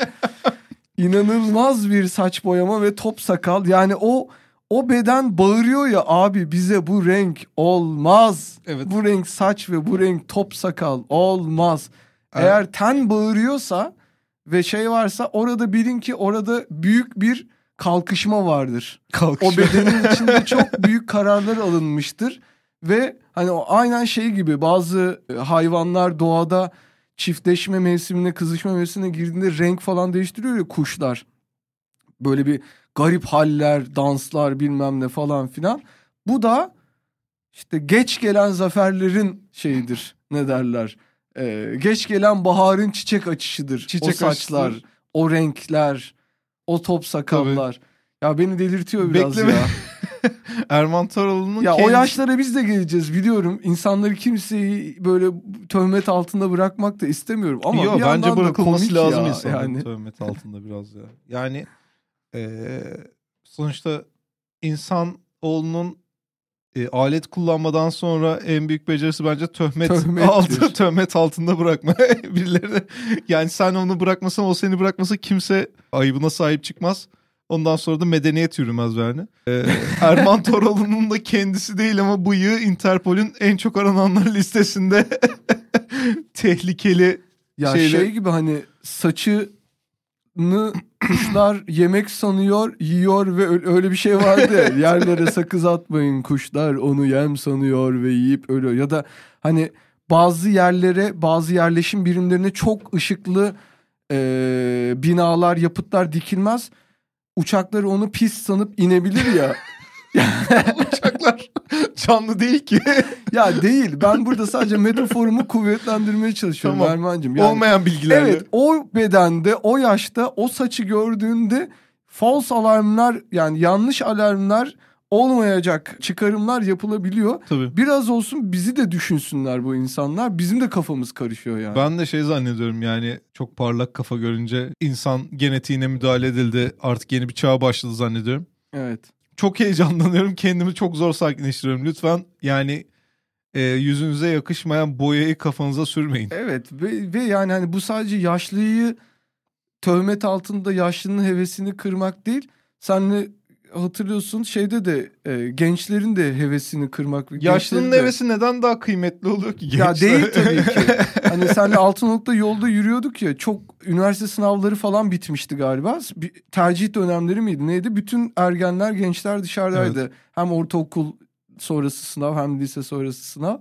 [SPEAKER 2] İnanılmaz bir saç boyama ve top sakal. Yani o o beden bağırıyor ya abi bize bu renk olmaz.
[SPEAKER 3] Evet.
[SPEAKER 2] Bu renk saç ve bu renk top sakal olmaz.
[SPEAKER 3] Evet.
[SPEAKER 2] Eğer ten bağırıyorsa ve şey varsa orada bilin ki orada büyük bir kalkışma vardır.
[SPEAKER 3] Kalkış.
[SPEAKER 2] O bedenin içinde çok büyük kararlar alınmıştır ve hani o aynen şey gibi bazı e, hayvanlar doğada çiftleşme mevsimine, kızışma mevsimine girdiğinde renk falan değiştiriyor ya kuşlar. Böyle bir garip haller, danslar bilmem ne falan filan. Bu da işte geç gelen zaferlerin şeyidir. *laughs* Ne derler? Ee, geç gelen baharın çiçek açışıdır. o
[SPEAKER 3] Çiçek
[SPEAKER 2] saçlar,
[SPEAKER 3] açışıdır.
[SPEAKER 2] o renkler, o top sakallar. Ya beni delirtiyor biraz
[SPEAKER 3] Bekleme-
[SPEAKER 2] ya. *laughs*
[SPEAKER 3] Erman Toroğlu'nun
[SPEAKER 2] Ya o
[SPEAKER 3] kendisi-
[SPEAKER 2] yaşlara biz de geleceğiz biliyorum. İnsanları kimseyi böyle töhmet altında bırakmak da istemiyorum ama
[SPEAKER 3] Yo,
[SPEAKER 2] bir yandan
[SPEAKER 3] bence bırakılması lazım
[SPEAKER 2] ya,
[SPEAKER 3] insanların
[SPEAKER 2] yani.
[SPEAKER 3] töhmet altında biraz ya. Yani eee, sonuçta insan oğlunun e, alet kullanmadan sonra en büyük becerisi bence töhmet
[SPEAKER 2] Töhmettir.
[SPEAKER 3] altı *laughs* töhmet altında bırakma. *laughs* Birileri yani sen onu bırakmasan o seni bırakmasa kimse ayıbına sahip çıkmaz. Ondan sonra da medeniyet yürümez yani. Ee, *laughs* Erman Toroğlu'nun da kendisi değil ama bıyığı Interpol'ün en çok arananlar listesinde tehlikeli
[SPEAKER 2] Ya
[SPEAKER 3] şeyle-
[SPEAKER 2] şey gibi hani saçını kuşlar yemek sanıyor, yiyor ve öyle bir şey vardı. *laughs* Yerlere sakız atmayın kuşlar onu yem sanıyor ve yiyip ölüyor. Ya da hani bazı yerlere, bazı yerleşim birimlerine çok ışıklı eee, binalar, yapıtlar dikilmez. Uçakları onu pis sanıp inebilir ya. *laughs* *laughs*
[SPEAKER 3] uçaklar canlı değil ki. *laughs*
[SPEAKER 2] ya değil. Ben burada sadece metaforumu kuvvetlendirmeye çalışıyorum
[SPEAKER 3] Tamam.
[SPEAKER 2] Erman'cığım. Yani-
[SPEAKER 3] Olmayan bilgilerle.
[SPEAKER 2] Evet o bedende o yaşta o saçı gördüğünde false alarmlar yani yanlış alarmlar olmayacak çıkarımlar yapılabiliyor.
[SPEAKER 3] Tabii.
[SPEAKER 2] Biraz olsun bizi de düşünsünler bu insanlar. Bizim de kafamız karışıyor yani.
[SPEAKER 3] Ben de şey zannediyorum yani çok parlak kafa görünce insan genetiğine müdahale edildi. Artık yeni bir çağa başladı zannediyorum.
[SPEAKER 2] Evet.
[SPEAKER 3] Çok heyecanlanıyorum. Kendimi çok zor sakinleştiriyorum. Lütfen yani e, yüzünüze yakışmayan boyayı kafanıza sürmeyin.
[SPEAKER 2] Evet ve, ve yani hani bu sadece yaşlıyı töhmet altında yaşlının hevesini kırmak değil. Senle hatırlıyorsun şeyde de e, gençlerin de hevesini kırmak.
[SPEAKER 3] Yaşlının
[SPEAKER 2] de-
[SPEAKER 3] hevesi neden daha kıymetli oluyor ki?
[SPEAKER 2] Ya
[SPEAKER 3] gençler?
[SPEAKER 2] değil tabii ki. *laughs* Hani senle Altınoluk'ta yolda yürüyorduk ya çok üniversite sınavları falan bitmişti galiba. Bir tercih dönemleri miydi neydi? Bütün ergenler gençler dışarıdaydı. Hem ortaokul sonrası sınav hem lise sonrası sınav.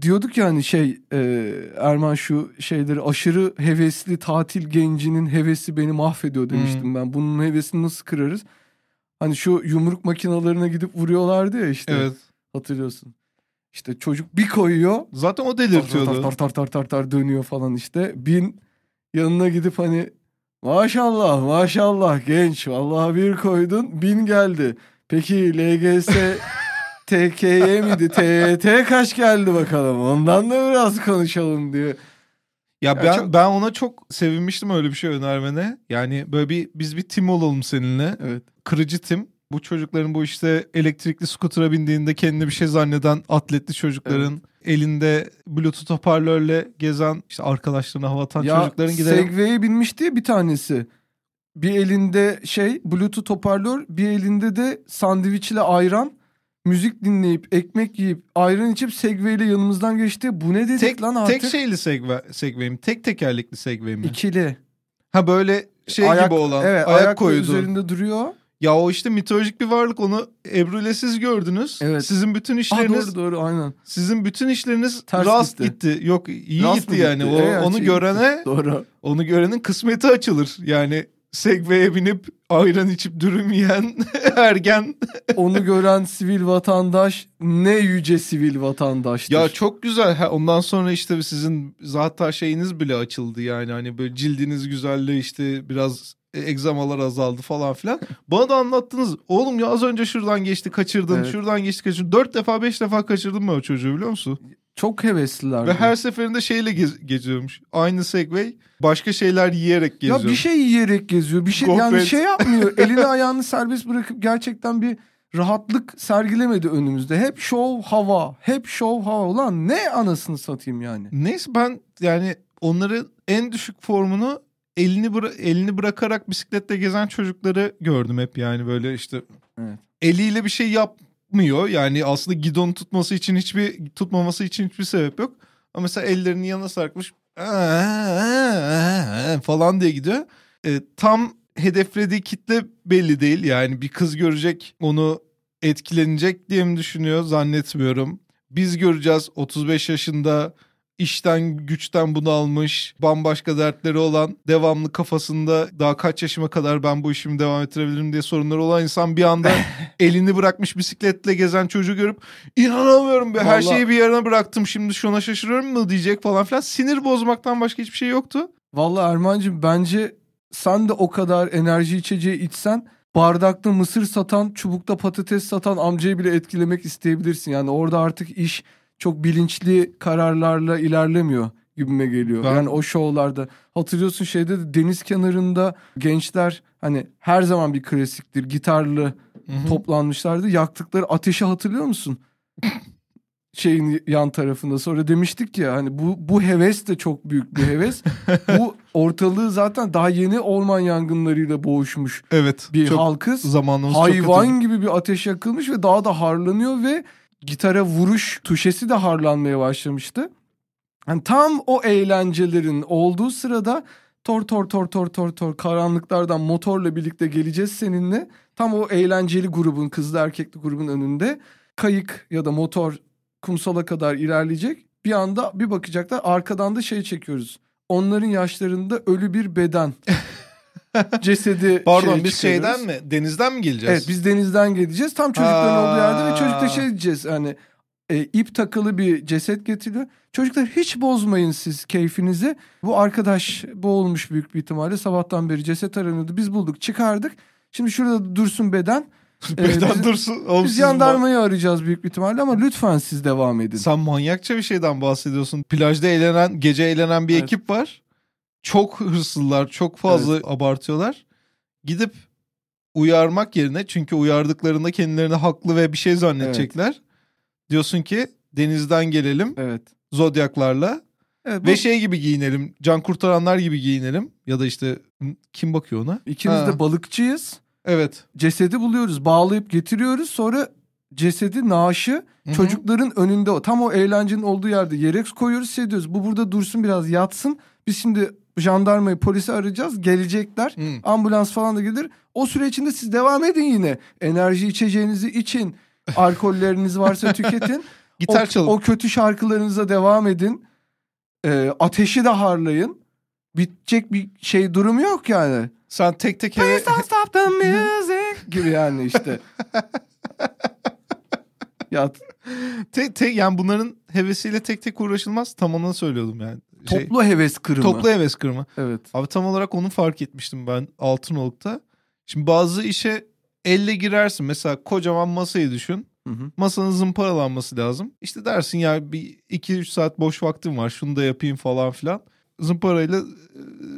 [SPEAKER 2] Diyorduk yani şey e, Erman şu şeyleri aşırı hevesli tatil gencinin hevesi beni mahvediyor demiştim
[SPEAKER 3] Hmm.
[SPEAKER 2] ben. Bunun hevesini nasıl kırarız? Hani şu yumruk makinalarına gidip vuruyorlardı ya işte.
[SPEAKER 3] Evet.
[SPEAKER 2] Hatırlıyorsun. İşte çocuk bir koyuyor
[SPEAKER 3] Zaten o
[SPEAKER 2] tar tar
[SPEAKER 3] delirtiyordu.
[SPEAKER 2] tar tar tar tar tar dönüyor falan işte. Bin yanına gidip hani maşallah maşallah genç vallahi bir koydun bin geldi. Peki LGS TKY miydi? TYT kaç geldi bakalım. Ondan da biraz konuşalım diye.
[SPEAKER 3] Ya
[SPEAKER 2] Ya
[SPEAKER 3] ben
[SPEAKER 2] çok-
[SPEAKER 3] ben ona çok sevinmiştim öyle bir şey önermene. Yani böyle bir biz bir tim olalım seninle.
[SPEAKER 2] Evet.
[SPEAKER 3] Kırıcı tim. Bu çocukların bu işte elektrikli skutura bindiğinde kendini bir şey zanneden atletli çocukların elinde bluetooth hoparlörle gezen işte arkadaşlarına hava atan
[SPEAKER 2] Ya
[SPEAKER 3] çocukların gidelim.
[SPEAKER 2] Segway'e binmişti ya bir tanesi. Bir elinde şey bluetooth hoparlör bir elinde de sandviçle ayran. Müzik dinleyip ekmek yiyip ayran içip Segway ile yanımızdan geçti. Bu ne dedik
[SPEAKER 3] tek
[SPEAKER 2] lan artık?
[SPEAKER 3] tek şeyli segway mi? Tek tekerlekli segway mi?
[SPEAKER 2] İkili.
[SPEAKER 3] Ha böyle şey
[SPEAKER 2] Ayak-
[SPEAKER 3] gibi olan
[SPEAKER 2] Evet
[SPEAKER 3] ayak,
[SPEAKER 2] ayak
[SPEAKER 3] koydu.
[SPEAKER 2] üzerinde duruyor.
[SPEAKER 3] Ya o işte mitolojik bir varlık onu Ebru ile siz gördünüz.
[SPEAKER 2] Evet.
[SPEAKER 3] Sizin bütün işleriniz
[SPEAKER 2] doğru doğru aynen.
[SPEAKER 3] sizin bütün işleriniz
[SPEAKER 2] Ters
[SPEAKER 3] rast
[SPEAKER 2] gitti.
[SPEAKER 3] gitti. Yok iyi
[SPEAKER 2] Rast
[SPEAKER 3] gitti yani.
[SPEAKER 2] gitti?
[SPEAKER 3] O,
[SPEAKER 2] Evet,
[SPEAKER 3] onu
[SPEAKER 2] şey
[SPEAKER 3] görene
[SPEAKER 2] gitti. Doğru.
[SPEAKER 3] onu görenin kısmeti açılır. Yani Segway'e binip ayran içip dürüm yiyen *laughs* ergen.
[SPEAKER 2] Onu gören sivil vatandaş ne yüce sivil vatandaştır.
[SPEAKER 3] Ya çok güzel. Ha, ondan sonra işte sizin zaten şeyiniz bile açıldı yani. Hani böyle cildiniz güzelliği işte biraz egzamalar azaldı falan filan. *laughs* Bana da anlattınız. Oğlum ya az önce şuradan geçti kaçırdın.
[SPEAKER 2] Evet.
[SPEAKER 3] Şuradan geçti kaçırdın. Dört defa beş defa kaçırdım ben o çocuğu biliyor musun?
[SPEAKER 2] Çok hevesliler.
[SPEAKER 3] Ve her seferinde şeyle gez- geziyormuş. Aynı Segway. Başka şeyler yiyerek geziyor.
[SPEAKER 2] Ya bir şey yiyerek geziyor. Bir şey yani
[SPEAKER 3] Gofret.
[SPEAKER 2] şey yapmıyor. *laughs* Elini ayağını serbest bırakıp gerçekten bir rahatlık sergilemedi önümüzde. Hep şov hava. Hep şov hava. Ulan ne anasını satayım yani.
[SPEAKER 3] Neyse ben yani onların en düşük formunu elini bıra- elini bırakarak bisikletle gezen çocukları gördüm hep yani böyle işte
[SPEAKER 2] Evet.
[SPEAKER 3] eliyle bir şey yapmıyor. Yani aslında gidon tutması için hiçbir tutmaması için hiçbir sebep yok. Ama mesela ellerini yana sarkmış falan diye gidiyor. E, tam hedeflediği kitle belli değil. Yani bir kız görecek onu etkilenecek diye mi düşünüyor zannetmiyorum. Biz göreceğiz 35 yaşında işten güçten bunalmış, bambaşka dertleri olan, devamlı kafasında daha kaç yaşıma kadar ben bu işimi devam ettirebilirim diye sorunları olan insan bir anda *laughs* elini bırakmış bisikletle gezen çocuğu görüp inanamıyorum be her
[SPEAKER 2] Vallahi-
[SPEAKER 3] şeyi bir yerine bıraktım şimdi şuna şaşırıyorum mu diyecek falan filan. Sinir bozmaktan başka hiçbir şey yoktu.
[SPEAKER 2] Vallahi Erman'cığım bence sen de o kadar enerji içeceği içsen bardakta mısır satan, çubukta patates satan amcayı bile etkilemek isteyebilirsin. Yani orada artık iş çok bilinçli kararlarla ilerlemiyor gibime geliyor.
[SPEAKER 3] Ben-
[SPEAKER 2] Yani o şovlarda hatırlıyorsun şeyde de deniz kenarında gençler hani her zaman bir klasiktir gitarlı toplanmışlardı. Yaktıkları ateşi hatırlıyor musun? *laughs* Şeyin yan tarafında. Sonra demiştik ya hani bu bu heves de çok büyük bir heves. *laughs* bu ortalığı zaten daha yeni orman yangınlarıyla boğuşmuş
[SPEAKER 3] Evet.
[SPEAKER 2] bir
[SPEAKER 3] çok
[SPEAKER 2] halkız.
[SPEAKER 3] zamanımız çok
[SPEAKER 2] Hayvan
[SPEAKER 3] kötü.
[SPEAKER 2] gibi bir ateş yakılmış ve daha da harlanıyor ve gitara vuruş tuşesi de harlanmaya başlamıştı. Hani tam o eğlencelerin olduğu sırada tor tor tor tor tor tor karanlıklardan motorla birlikte geleceğiz seninle. Tam o eğlenceli grubun kızlı erkekli grubun önünde kayık ya da motor kumsala kadar ilerleyecek. Bir anda bir bakacaklar arkadan da şey çekiyoruz. Onların yaşlarında ölü bir beden. *laughs* *laughs* Cesedi
[SPEAKER 3] Pardon biz
[SPEAKER 2] çıkarıyoruz.
[SPEAKER 3] şeyden mi? Denizden mi geleceğiz?
[SPEAKER 2] Evet biz denizden geleceğiz. Tam çocukların
[SPEAKER 3] Ha.
[SPEAKER 2] olduğu yerde ve çocukta şey diyeceğiz hani e, ip takılı bir ceset getiriyor. Çocuklar hiç bozmayın siz keyfinizi. Bu arkadaş boğulmuş büyük bir ihtimalle. Sabahtan beri ceset aranıyordu. Biz bulduk çıkardık. Şimdi şurada dursun beden. *laughs*
[SPEAKER 3] Beden
[SPEAKER 2] biz-
[SPEAKER 3] dursun. Oğlum
[SPEAKER 2] Biz jandarmayı arayacağız büyük bir ihtimalle ama lütfen siz devam edin.
[SPEAKER 3] Sen manyakça bir şeyden bahsediyorsun. Plajda eğlenen, gece eğlenen bir
[SPEAKER 2] Evet.
[SPEAKER 3] ekip var. Çok hırslılar, çok fazla abartıyorlar. Gidip uyarmak yerine çünkü uyardıklarında kendilerini haklı ve bir şey zannedecekler. Diyorsun ki denizden gelelim
[SPEAKER 2] Evet.
[SPEAKER 3] zodyaklarla
[SPEAKER 2] evet bu,
[SPEAKER 3] ve şey gibi giyinelim. Can kurtaranlar gibi giyinelim ya da işte kim bakıyor ona?
[SPEAKER 2] ikimiz
[SPEAKER 3] Ha.
[SPEAKER 2] de balıkçıyız.
[SPEAKER 3] Evet.
[SPEAKER 2] Cesedi buluyoruz. Bağlayıp getiriyoruz. Sonra cesedi naaşı
[SPEAKER 3] Hı hı.
[SPEAKER 2] Çocukların önünde o tam o eğlencenin olduğu yerde yere koyuyoruz şey diyoruz. Bu burada dursun biraz yatsın. Biz şimdi jandarmayı polisi arayacağız. Gelecekler.
[SPEAKER 3] Hı.
[SPEAKER 2] Ambulans falan da gelir. O süre içinde siz devam edin yine. Enerji içeceğinizi için. *laughs* Alkolleriniz varsa tüketin. *laughs*
[SPEAKER 3] Gitar
[SPEAKER 2] o,
[SPEAKER 3] çalın.
[SPEAKER 2] o kötü şarkılarınıza devam edin. Ee, ateşi de harlayın. Bitecek bir şey durumu yok yani.
[SPEAKER 3] Sen tek tek eve...
[SPEAKER 2] Please don't stop the *laughs* music gibi yani işte. ya
[SPEAKER 3] tek, tek, yani bunların hevesiyle tek tek uğraşılmaz. Tam onu söylüyordum yani. Şey,
[SPEAKER 2] toplu heves kırımı.
[SPEAKER 3] toplu heves kırma.
[SPEAKER 2] Evet.
[SPEAKER 3] Abi tam olarak onu fark etmiştim ben Altınoluk'ta. Şimdi bazı işe elle girersin. Mesela kocaman masayı düşün.
[SPEAKER 2] Hı hı.
[SPEAKER 3] Masanın zımparalanması lazım. İşte dersin ya bir 2-3 saat boş vaktim var şunu da yapayım falan filan. Zımparayla e,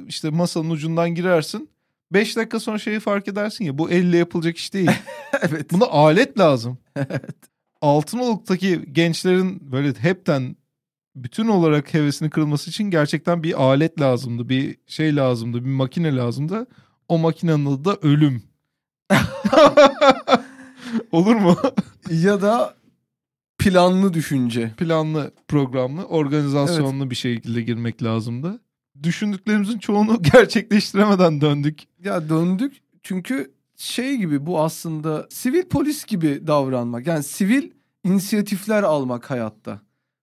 [SPEAKER 3] işte masanın ucundan girersin. 5 dakika sonra şeyi fark edersin ya bu elle yapılacak iş değil. *laughs*
[SPEAKER 2] evet.
[SPEAKER 3] Buna alet lazım. *laughs* Altınoluk'taki gençlerin böyle hepten bütün olarak hevesini kırılması için gerçekten bir alet lazımdı. Bir şey lazımdı. Bir makine lazımdı. O makinenin adı da ölüm. *laughs* Olur mu?
[SPEAKER 2] Ya da planlı düşünce.
[SPEAKER 3] Planlı, programlı, organizasyonlu bir şekilde girmek lazımdı. Düşündüklerimizin çoğunu *laughs* gerçekleştiremeden döndük.
[SPEAKER 2] Ya döndük çünkü şey gibi bu aslında sivil polis gibi davranmak. Yani sivil inisiyatifler almak hayatta.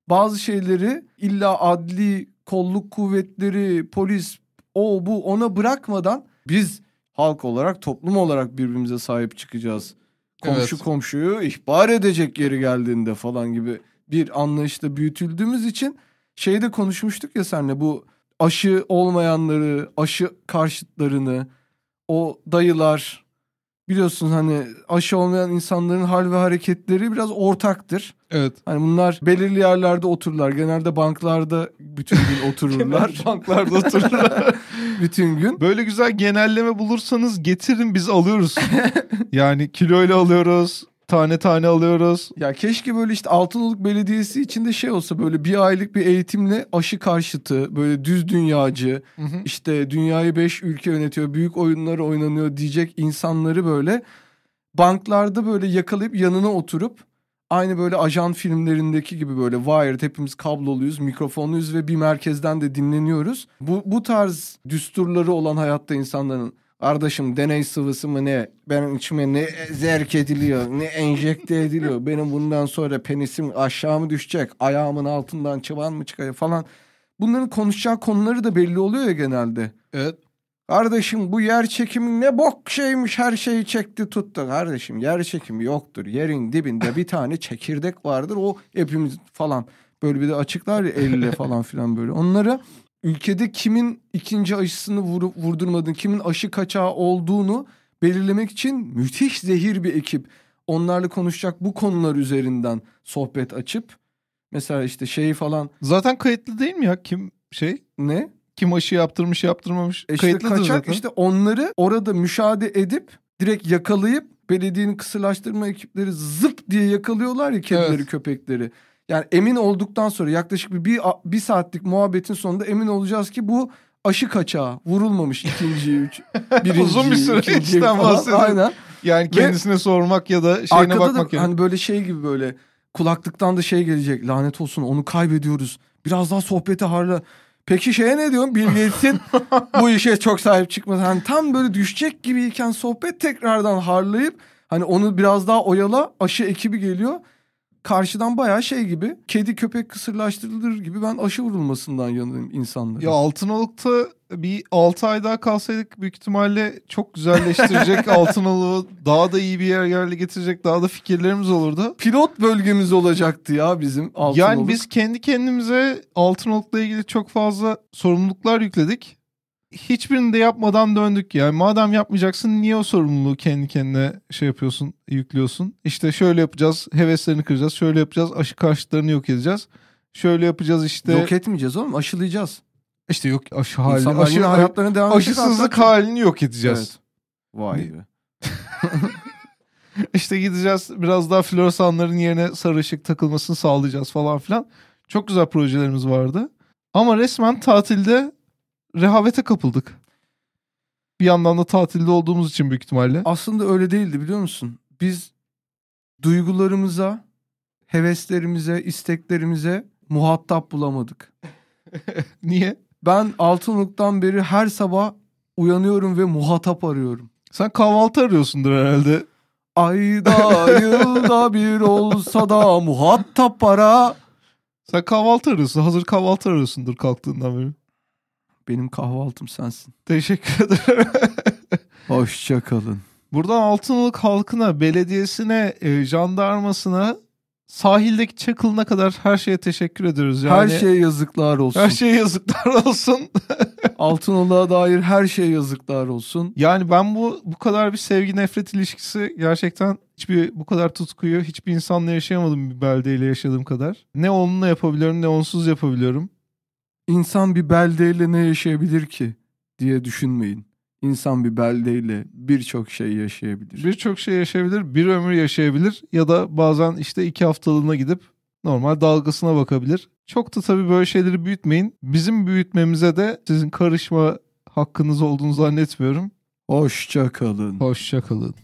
[SPEAKER 2] Bazı şeyleri illa adli kolluk kuvvetleri, polis, o bu ona bırakmadan biz halk olarak, toplum olarak birbirimize sahip çıkacağız. Komşu
[SPEAKER 3] Evet.
[SPEAKER 2] komşuyu ihbar edecek yeri geldiğinde falan gibi bir anlayışla büyütüldüğümüz için şeyde konuşmuştuk ya senle bu aşı olmayanları, aşı karşıtlarını, o dayılar biliyorsun hani aşı olmayan insanların hal ve hareketleri biraz ortaktır.
[SPEAKER 3] Evet.
[SPEAKER 2] Hani bunlar belirli yerlerde otururlar. Genelde banklarda bütün gün *laughs* otururlar.
[SPEAKER 3] Banklarda otururlar. *laughs*
[SPEAKER 2] bütün gün.
[SPEAKER 3] Böyle güzel genelleme bulursanız getirin biz alıyoruz. *laughs* yani kiloyla alıyoruz. Tane tane alıyoruz.
[SPEAKER 2] Ya keşke böyle işte Altınoluk Belediyesi içinde şey olsa böyle bir aylık bir eğitimle aşı karşıtı, böyle düz dünyacı, işte dünyayı beş ülke yönetiyor, büyük oyunlar oynanıyor diyecek insanları böyle banklarda böyle yakalayıp yanına oturup aynı böyle ajan filmlerindeki gibi böyle wired hepimiz kabloluyuz, mikrofonluyuz ve bir merkezden de dinleniyoruz. Bu, bu tarz düsturları olan hayatta insanların Kardeşim deney sıvısı mı ne? Benim içime ne zerk ediliyor, ne enjekte ediliyor. Benim bundan sonra penisim aşağı mı düşecek? Ayağımın altından çıvan mı çıkacak falan. Bunların konuşacağı konuları da belli oluyor ya genelde.
[SPEAKER 3] Evet.
[SPEAKER 2] Kardeşim bu yer çekimi ne bok şeymiş her şeyi çekti tuttu. Kardeşim yer çekimi yoktur. Yerin dibinde bir tane çekirdek vardır o hepimiz falan. Böyle bir de açıklar ya elle *laughs* falan filan böyle. Onları ülkede kimin ikinci aşısını vurup vurdurmadığını, kimin aşı kaçağı olduğunu belirlemek için müthiş zehir bir ekip. Onlarla konuşacak bu konular üzerinden sohbet açıp mesela işte şeyi falan
[SPEAKER 3] Zaten kayıtlı değil mi ya kim şey?
[SPEAKER 2] ne?
[SPEAKER 3] Kim aşı yaptırmış yaptırmamış.
[SPEAKER 2] E İşte
[SPEAKER 3] Kayıtlıdır
[SPEAKER 2] kaçak
[SPEAKER 3] zaten.
[SPEAKER 2] işte onları orada müşahede edip direkt yakalayıp belediyenin kısırlaştırma ekipleri zıp diye yakalıyorlar ya kedileri
[SPEAKER 3] Evet.
[SPEAKER 2] köpekleri. Yani emin olduktan sonra yaklaşık bir, bir, bir saatlik muhabbetin sonunda emin olacağız ki bu aşı kaçağı vurulmamış ikinciyi, üç, birinciyi, *laughs*
[SPEAKER 3] Uzun bir süreçten bahsediyorum.
[SPEAKER 2] Aynen.
[SPEAKER 3] Yani kendisine sormak ya da şeyine bakmak
[SPEAKER 2] da
[SPEAKER 3] yani.
[SPEAKER 2] hani böyle şey gibi böyle kulaklıktan da şey gelecek lanet olsun onu kaybediyoruz. Biraz daha sohbeti harla. Peki şeye ne diyorsun? Bill Gates'in *laughs* bu işe çok sahip çıkması. Hani tam böyle düşecek gibiyken sohbet tekrardan harlayıp hani onu biraz daha oyala aşı ekibi geliyor. Karşıdan bayağı şey gibi kedi köpek kısırlaştırılır gibi ben aşı vurulmasından yanayım insanlara.
[SPEAKER 3] Ya Altınoluk'ta bir 6 ay daha kalsaydık büyük ihtimalle çok güzelleştirecek *laughs* Altınoluk'u daha da iyi bir yer yerle getirecek daha da fikirlerimiz olurdu.
[SPEAKER 2] Pilot bölgemiz olacaktı ya bizim Altınoluk.
[SPEAKER 3] Yani biz kendi kendimize Altınoluk'la ilgili çok fazla sorumluluklar yükledik. Hiçbirini de yapmadan döndük yani. Madem yapmayacaksın niye o sorumluluğu kendi kendine şey yapıyorsun, yüklüyorsun? İşte şöyle yapacağız, heveslerini kıracağız, şöyle yapacağız, aşı karşıtlarını yok edeceğiz. Şöyle yapacağız işte.
[SPEAKER 2] Yok etmeyeceğiz oğlum aşılayacağız.
[SPEAKER 3] işte yok aşı halini, aşı,
[SPEAKER 2] hayatlarına devam
[SPEAKER 3] aşısızlık
[SPEAKER 2] hatta-
[SPEAKER 3] halini yok edeceğiz.
[SPEAKER 2] Evet. Vay be. *laughs*
[SPEAKER 3] İşte gideceğiz biraz daha floresanların yerine sarı ışık takılmasını sağlayacağız falan filan. Çok güzel projelerimiz vardı. Ama resmen tatilde rehavete kapıldık. Bir yandan da tatilde olduğumuz için büyük ihtimalle.
[SPEAKER 2] Aslında öyle değildi biliyor musun? Biz duygularımıza, heveslerimize, isteklerimize muhatap bulamadık. *laughs*
[SPEAKER 3] Niye?
[SPEAKER 2] Ben Altınoluk'tan beri her sabah uyanıyorum ve muhatap arıyorum.
[SPEAKER 3] Sen kahvaltı arıyorsundur herhalde.
[SPEAKER 2] Ayda *laughs* yılda bir olsa da muhatap para.
[SPEAKER 3] Sen kahvaltı arıyorsun. Hazır kahvaltı arıyorsundur kalktığından beri.
[SPEAKER 2] Benim kahvaltım sensin.
[SPEAKER 3] Teşekkür ederim. *laughs*
[SPEAKER 2] Hoşça kalın.
[SPEAKER 3] Buradan Altınoluk halkına, belediyesine, e, jandarmasına, sahildeki çakılına kadar her şeye teşekkür ediyoruz. Yani
[SPEAKER 2] Her şeye yazıklar olsun.
[SPEAKER 3] her şeye yazıklar olsun. *laughs*
[SPEAKER 2] Altınoluk'a dair her şeye yazıklar olsun.
[SPEAKER 3] Yani ben bu bu kadar bir sevgi nefret ilişkisi gerçekten hiçbir bu kadar tutkuyu hiçbir insanla yaşayamadım bir beldeyle yaşadığım kadar. Ne onunla yapabiliyorum ne onsuz yapabiliyorum.
[SPEAKER 2] İnsan bir beldeyle ne yaşayabilir ki diye düşünmeyin. İnsan bir beldeyle birçok şey yaşayabilir.
[SPEAKER 3] Birçok şey yaşayabilir, bir ömür yaşayabilir ya da bazen işte iki haftalığına gidip normal dalgasına bakabilir. Çok da tabii böyle şeyleri büyütmeyin. Bizim büyütmemize de sizin karışma hakkınız olduğunu zannetmiyorum.
[SPEAKER 2] Hoşça kalın.
[SPEAKER 3] Hoşça kalın.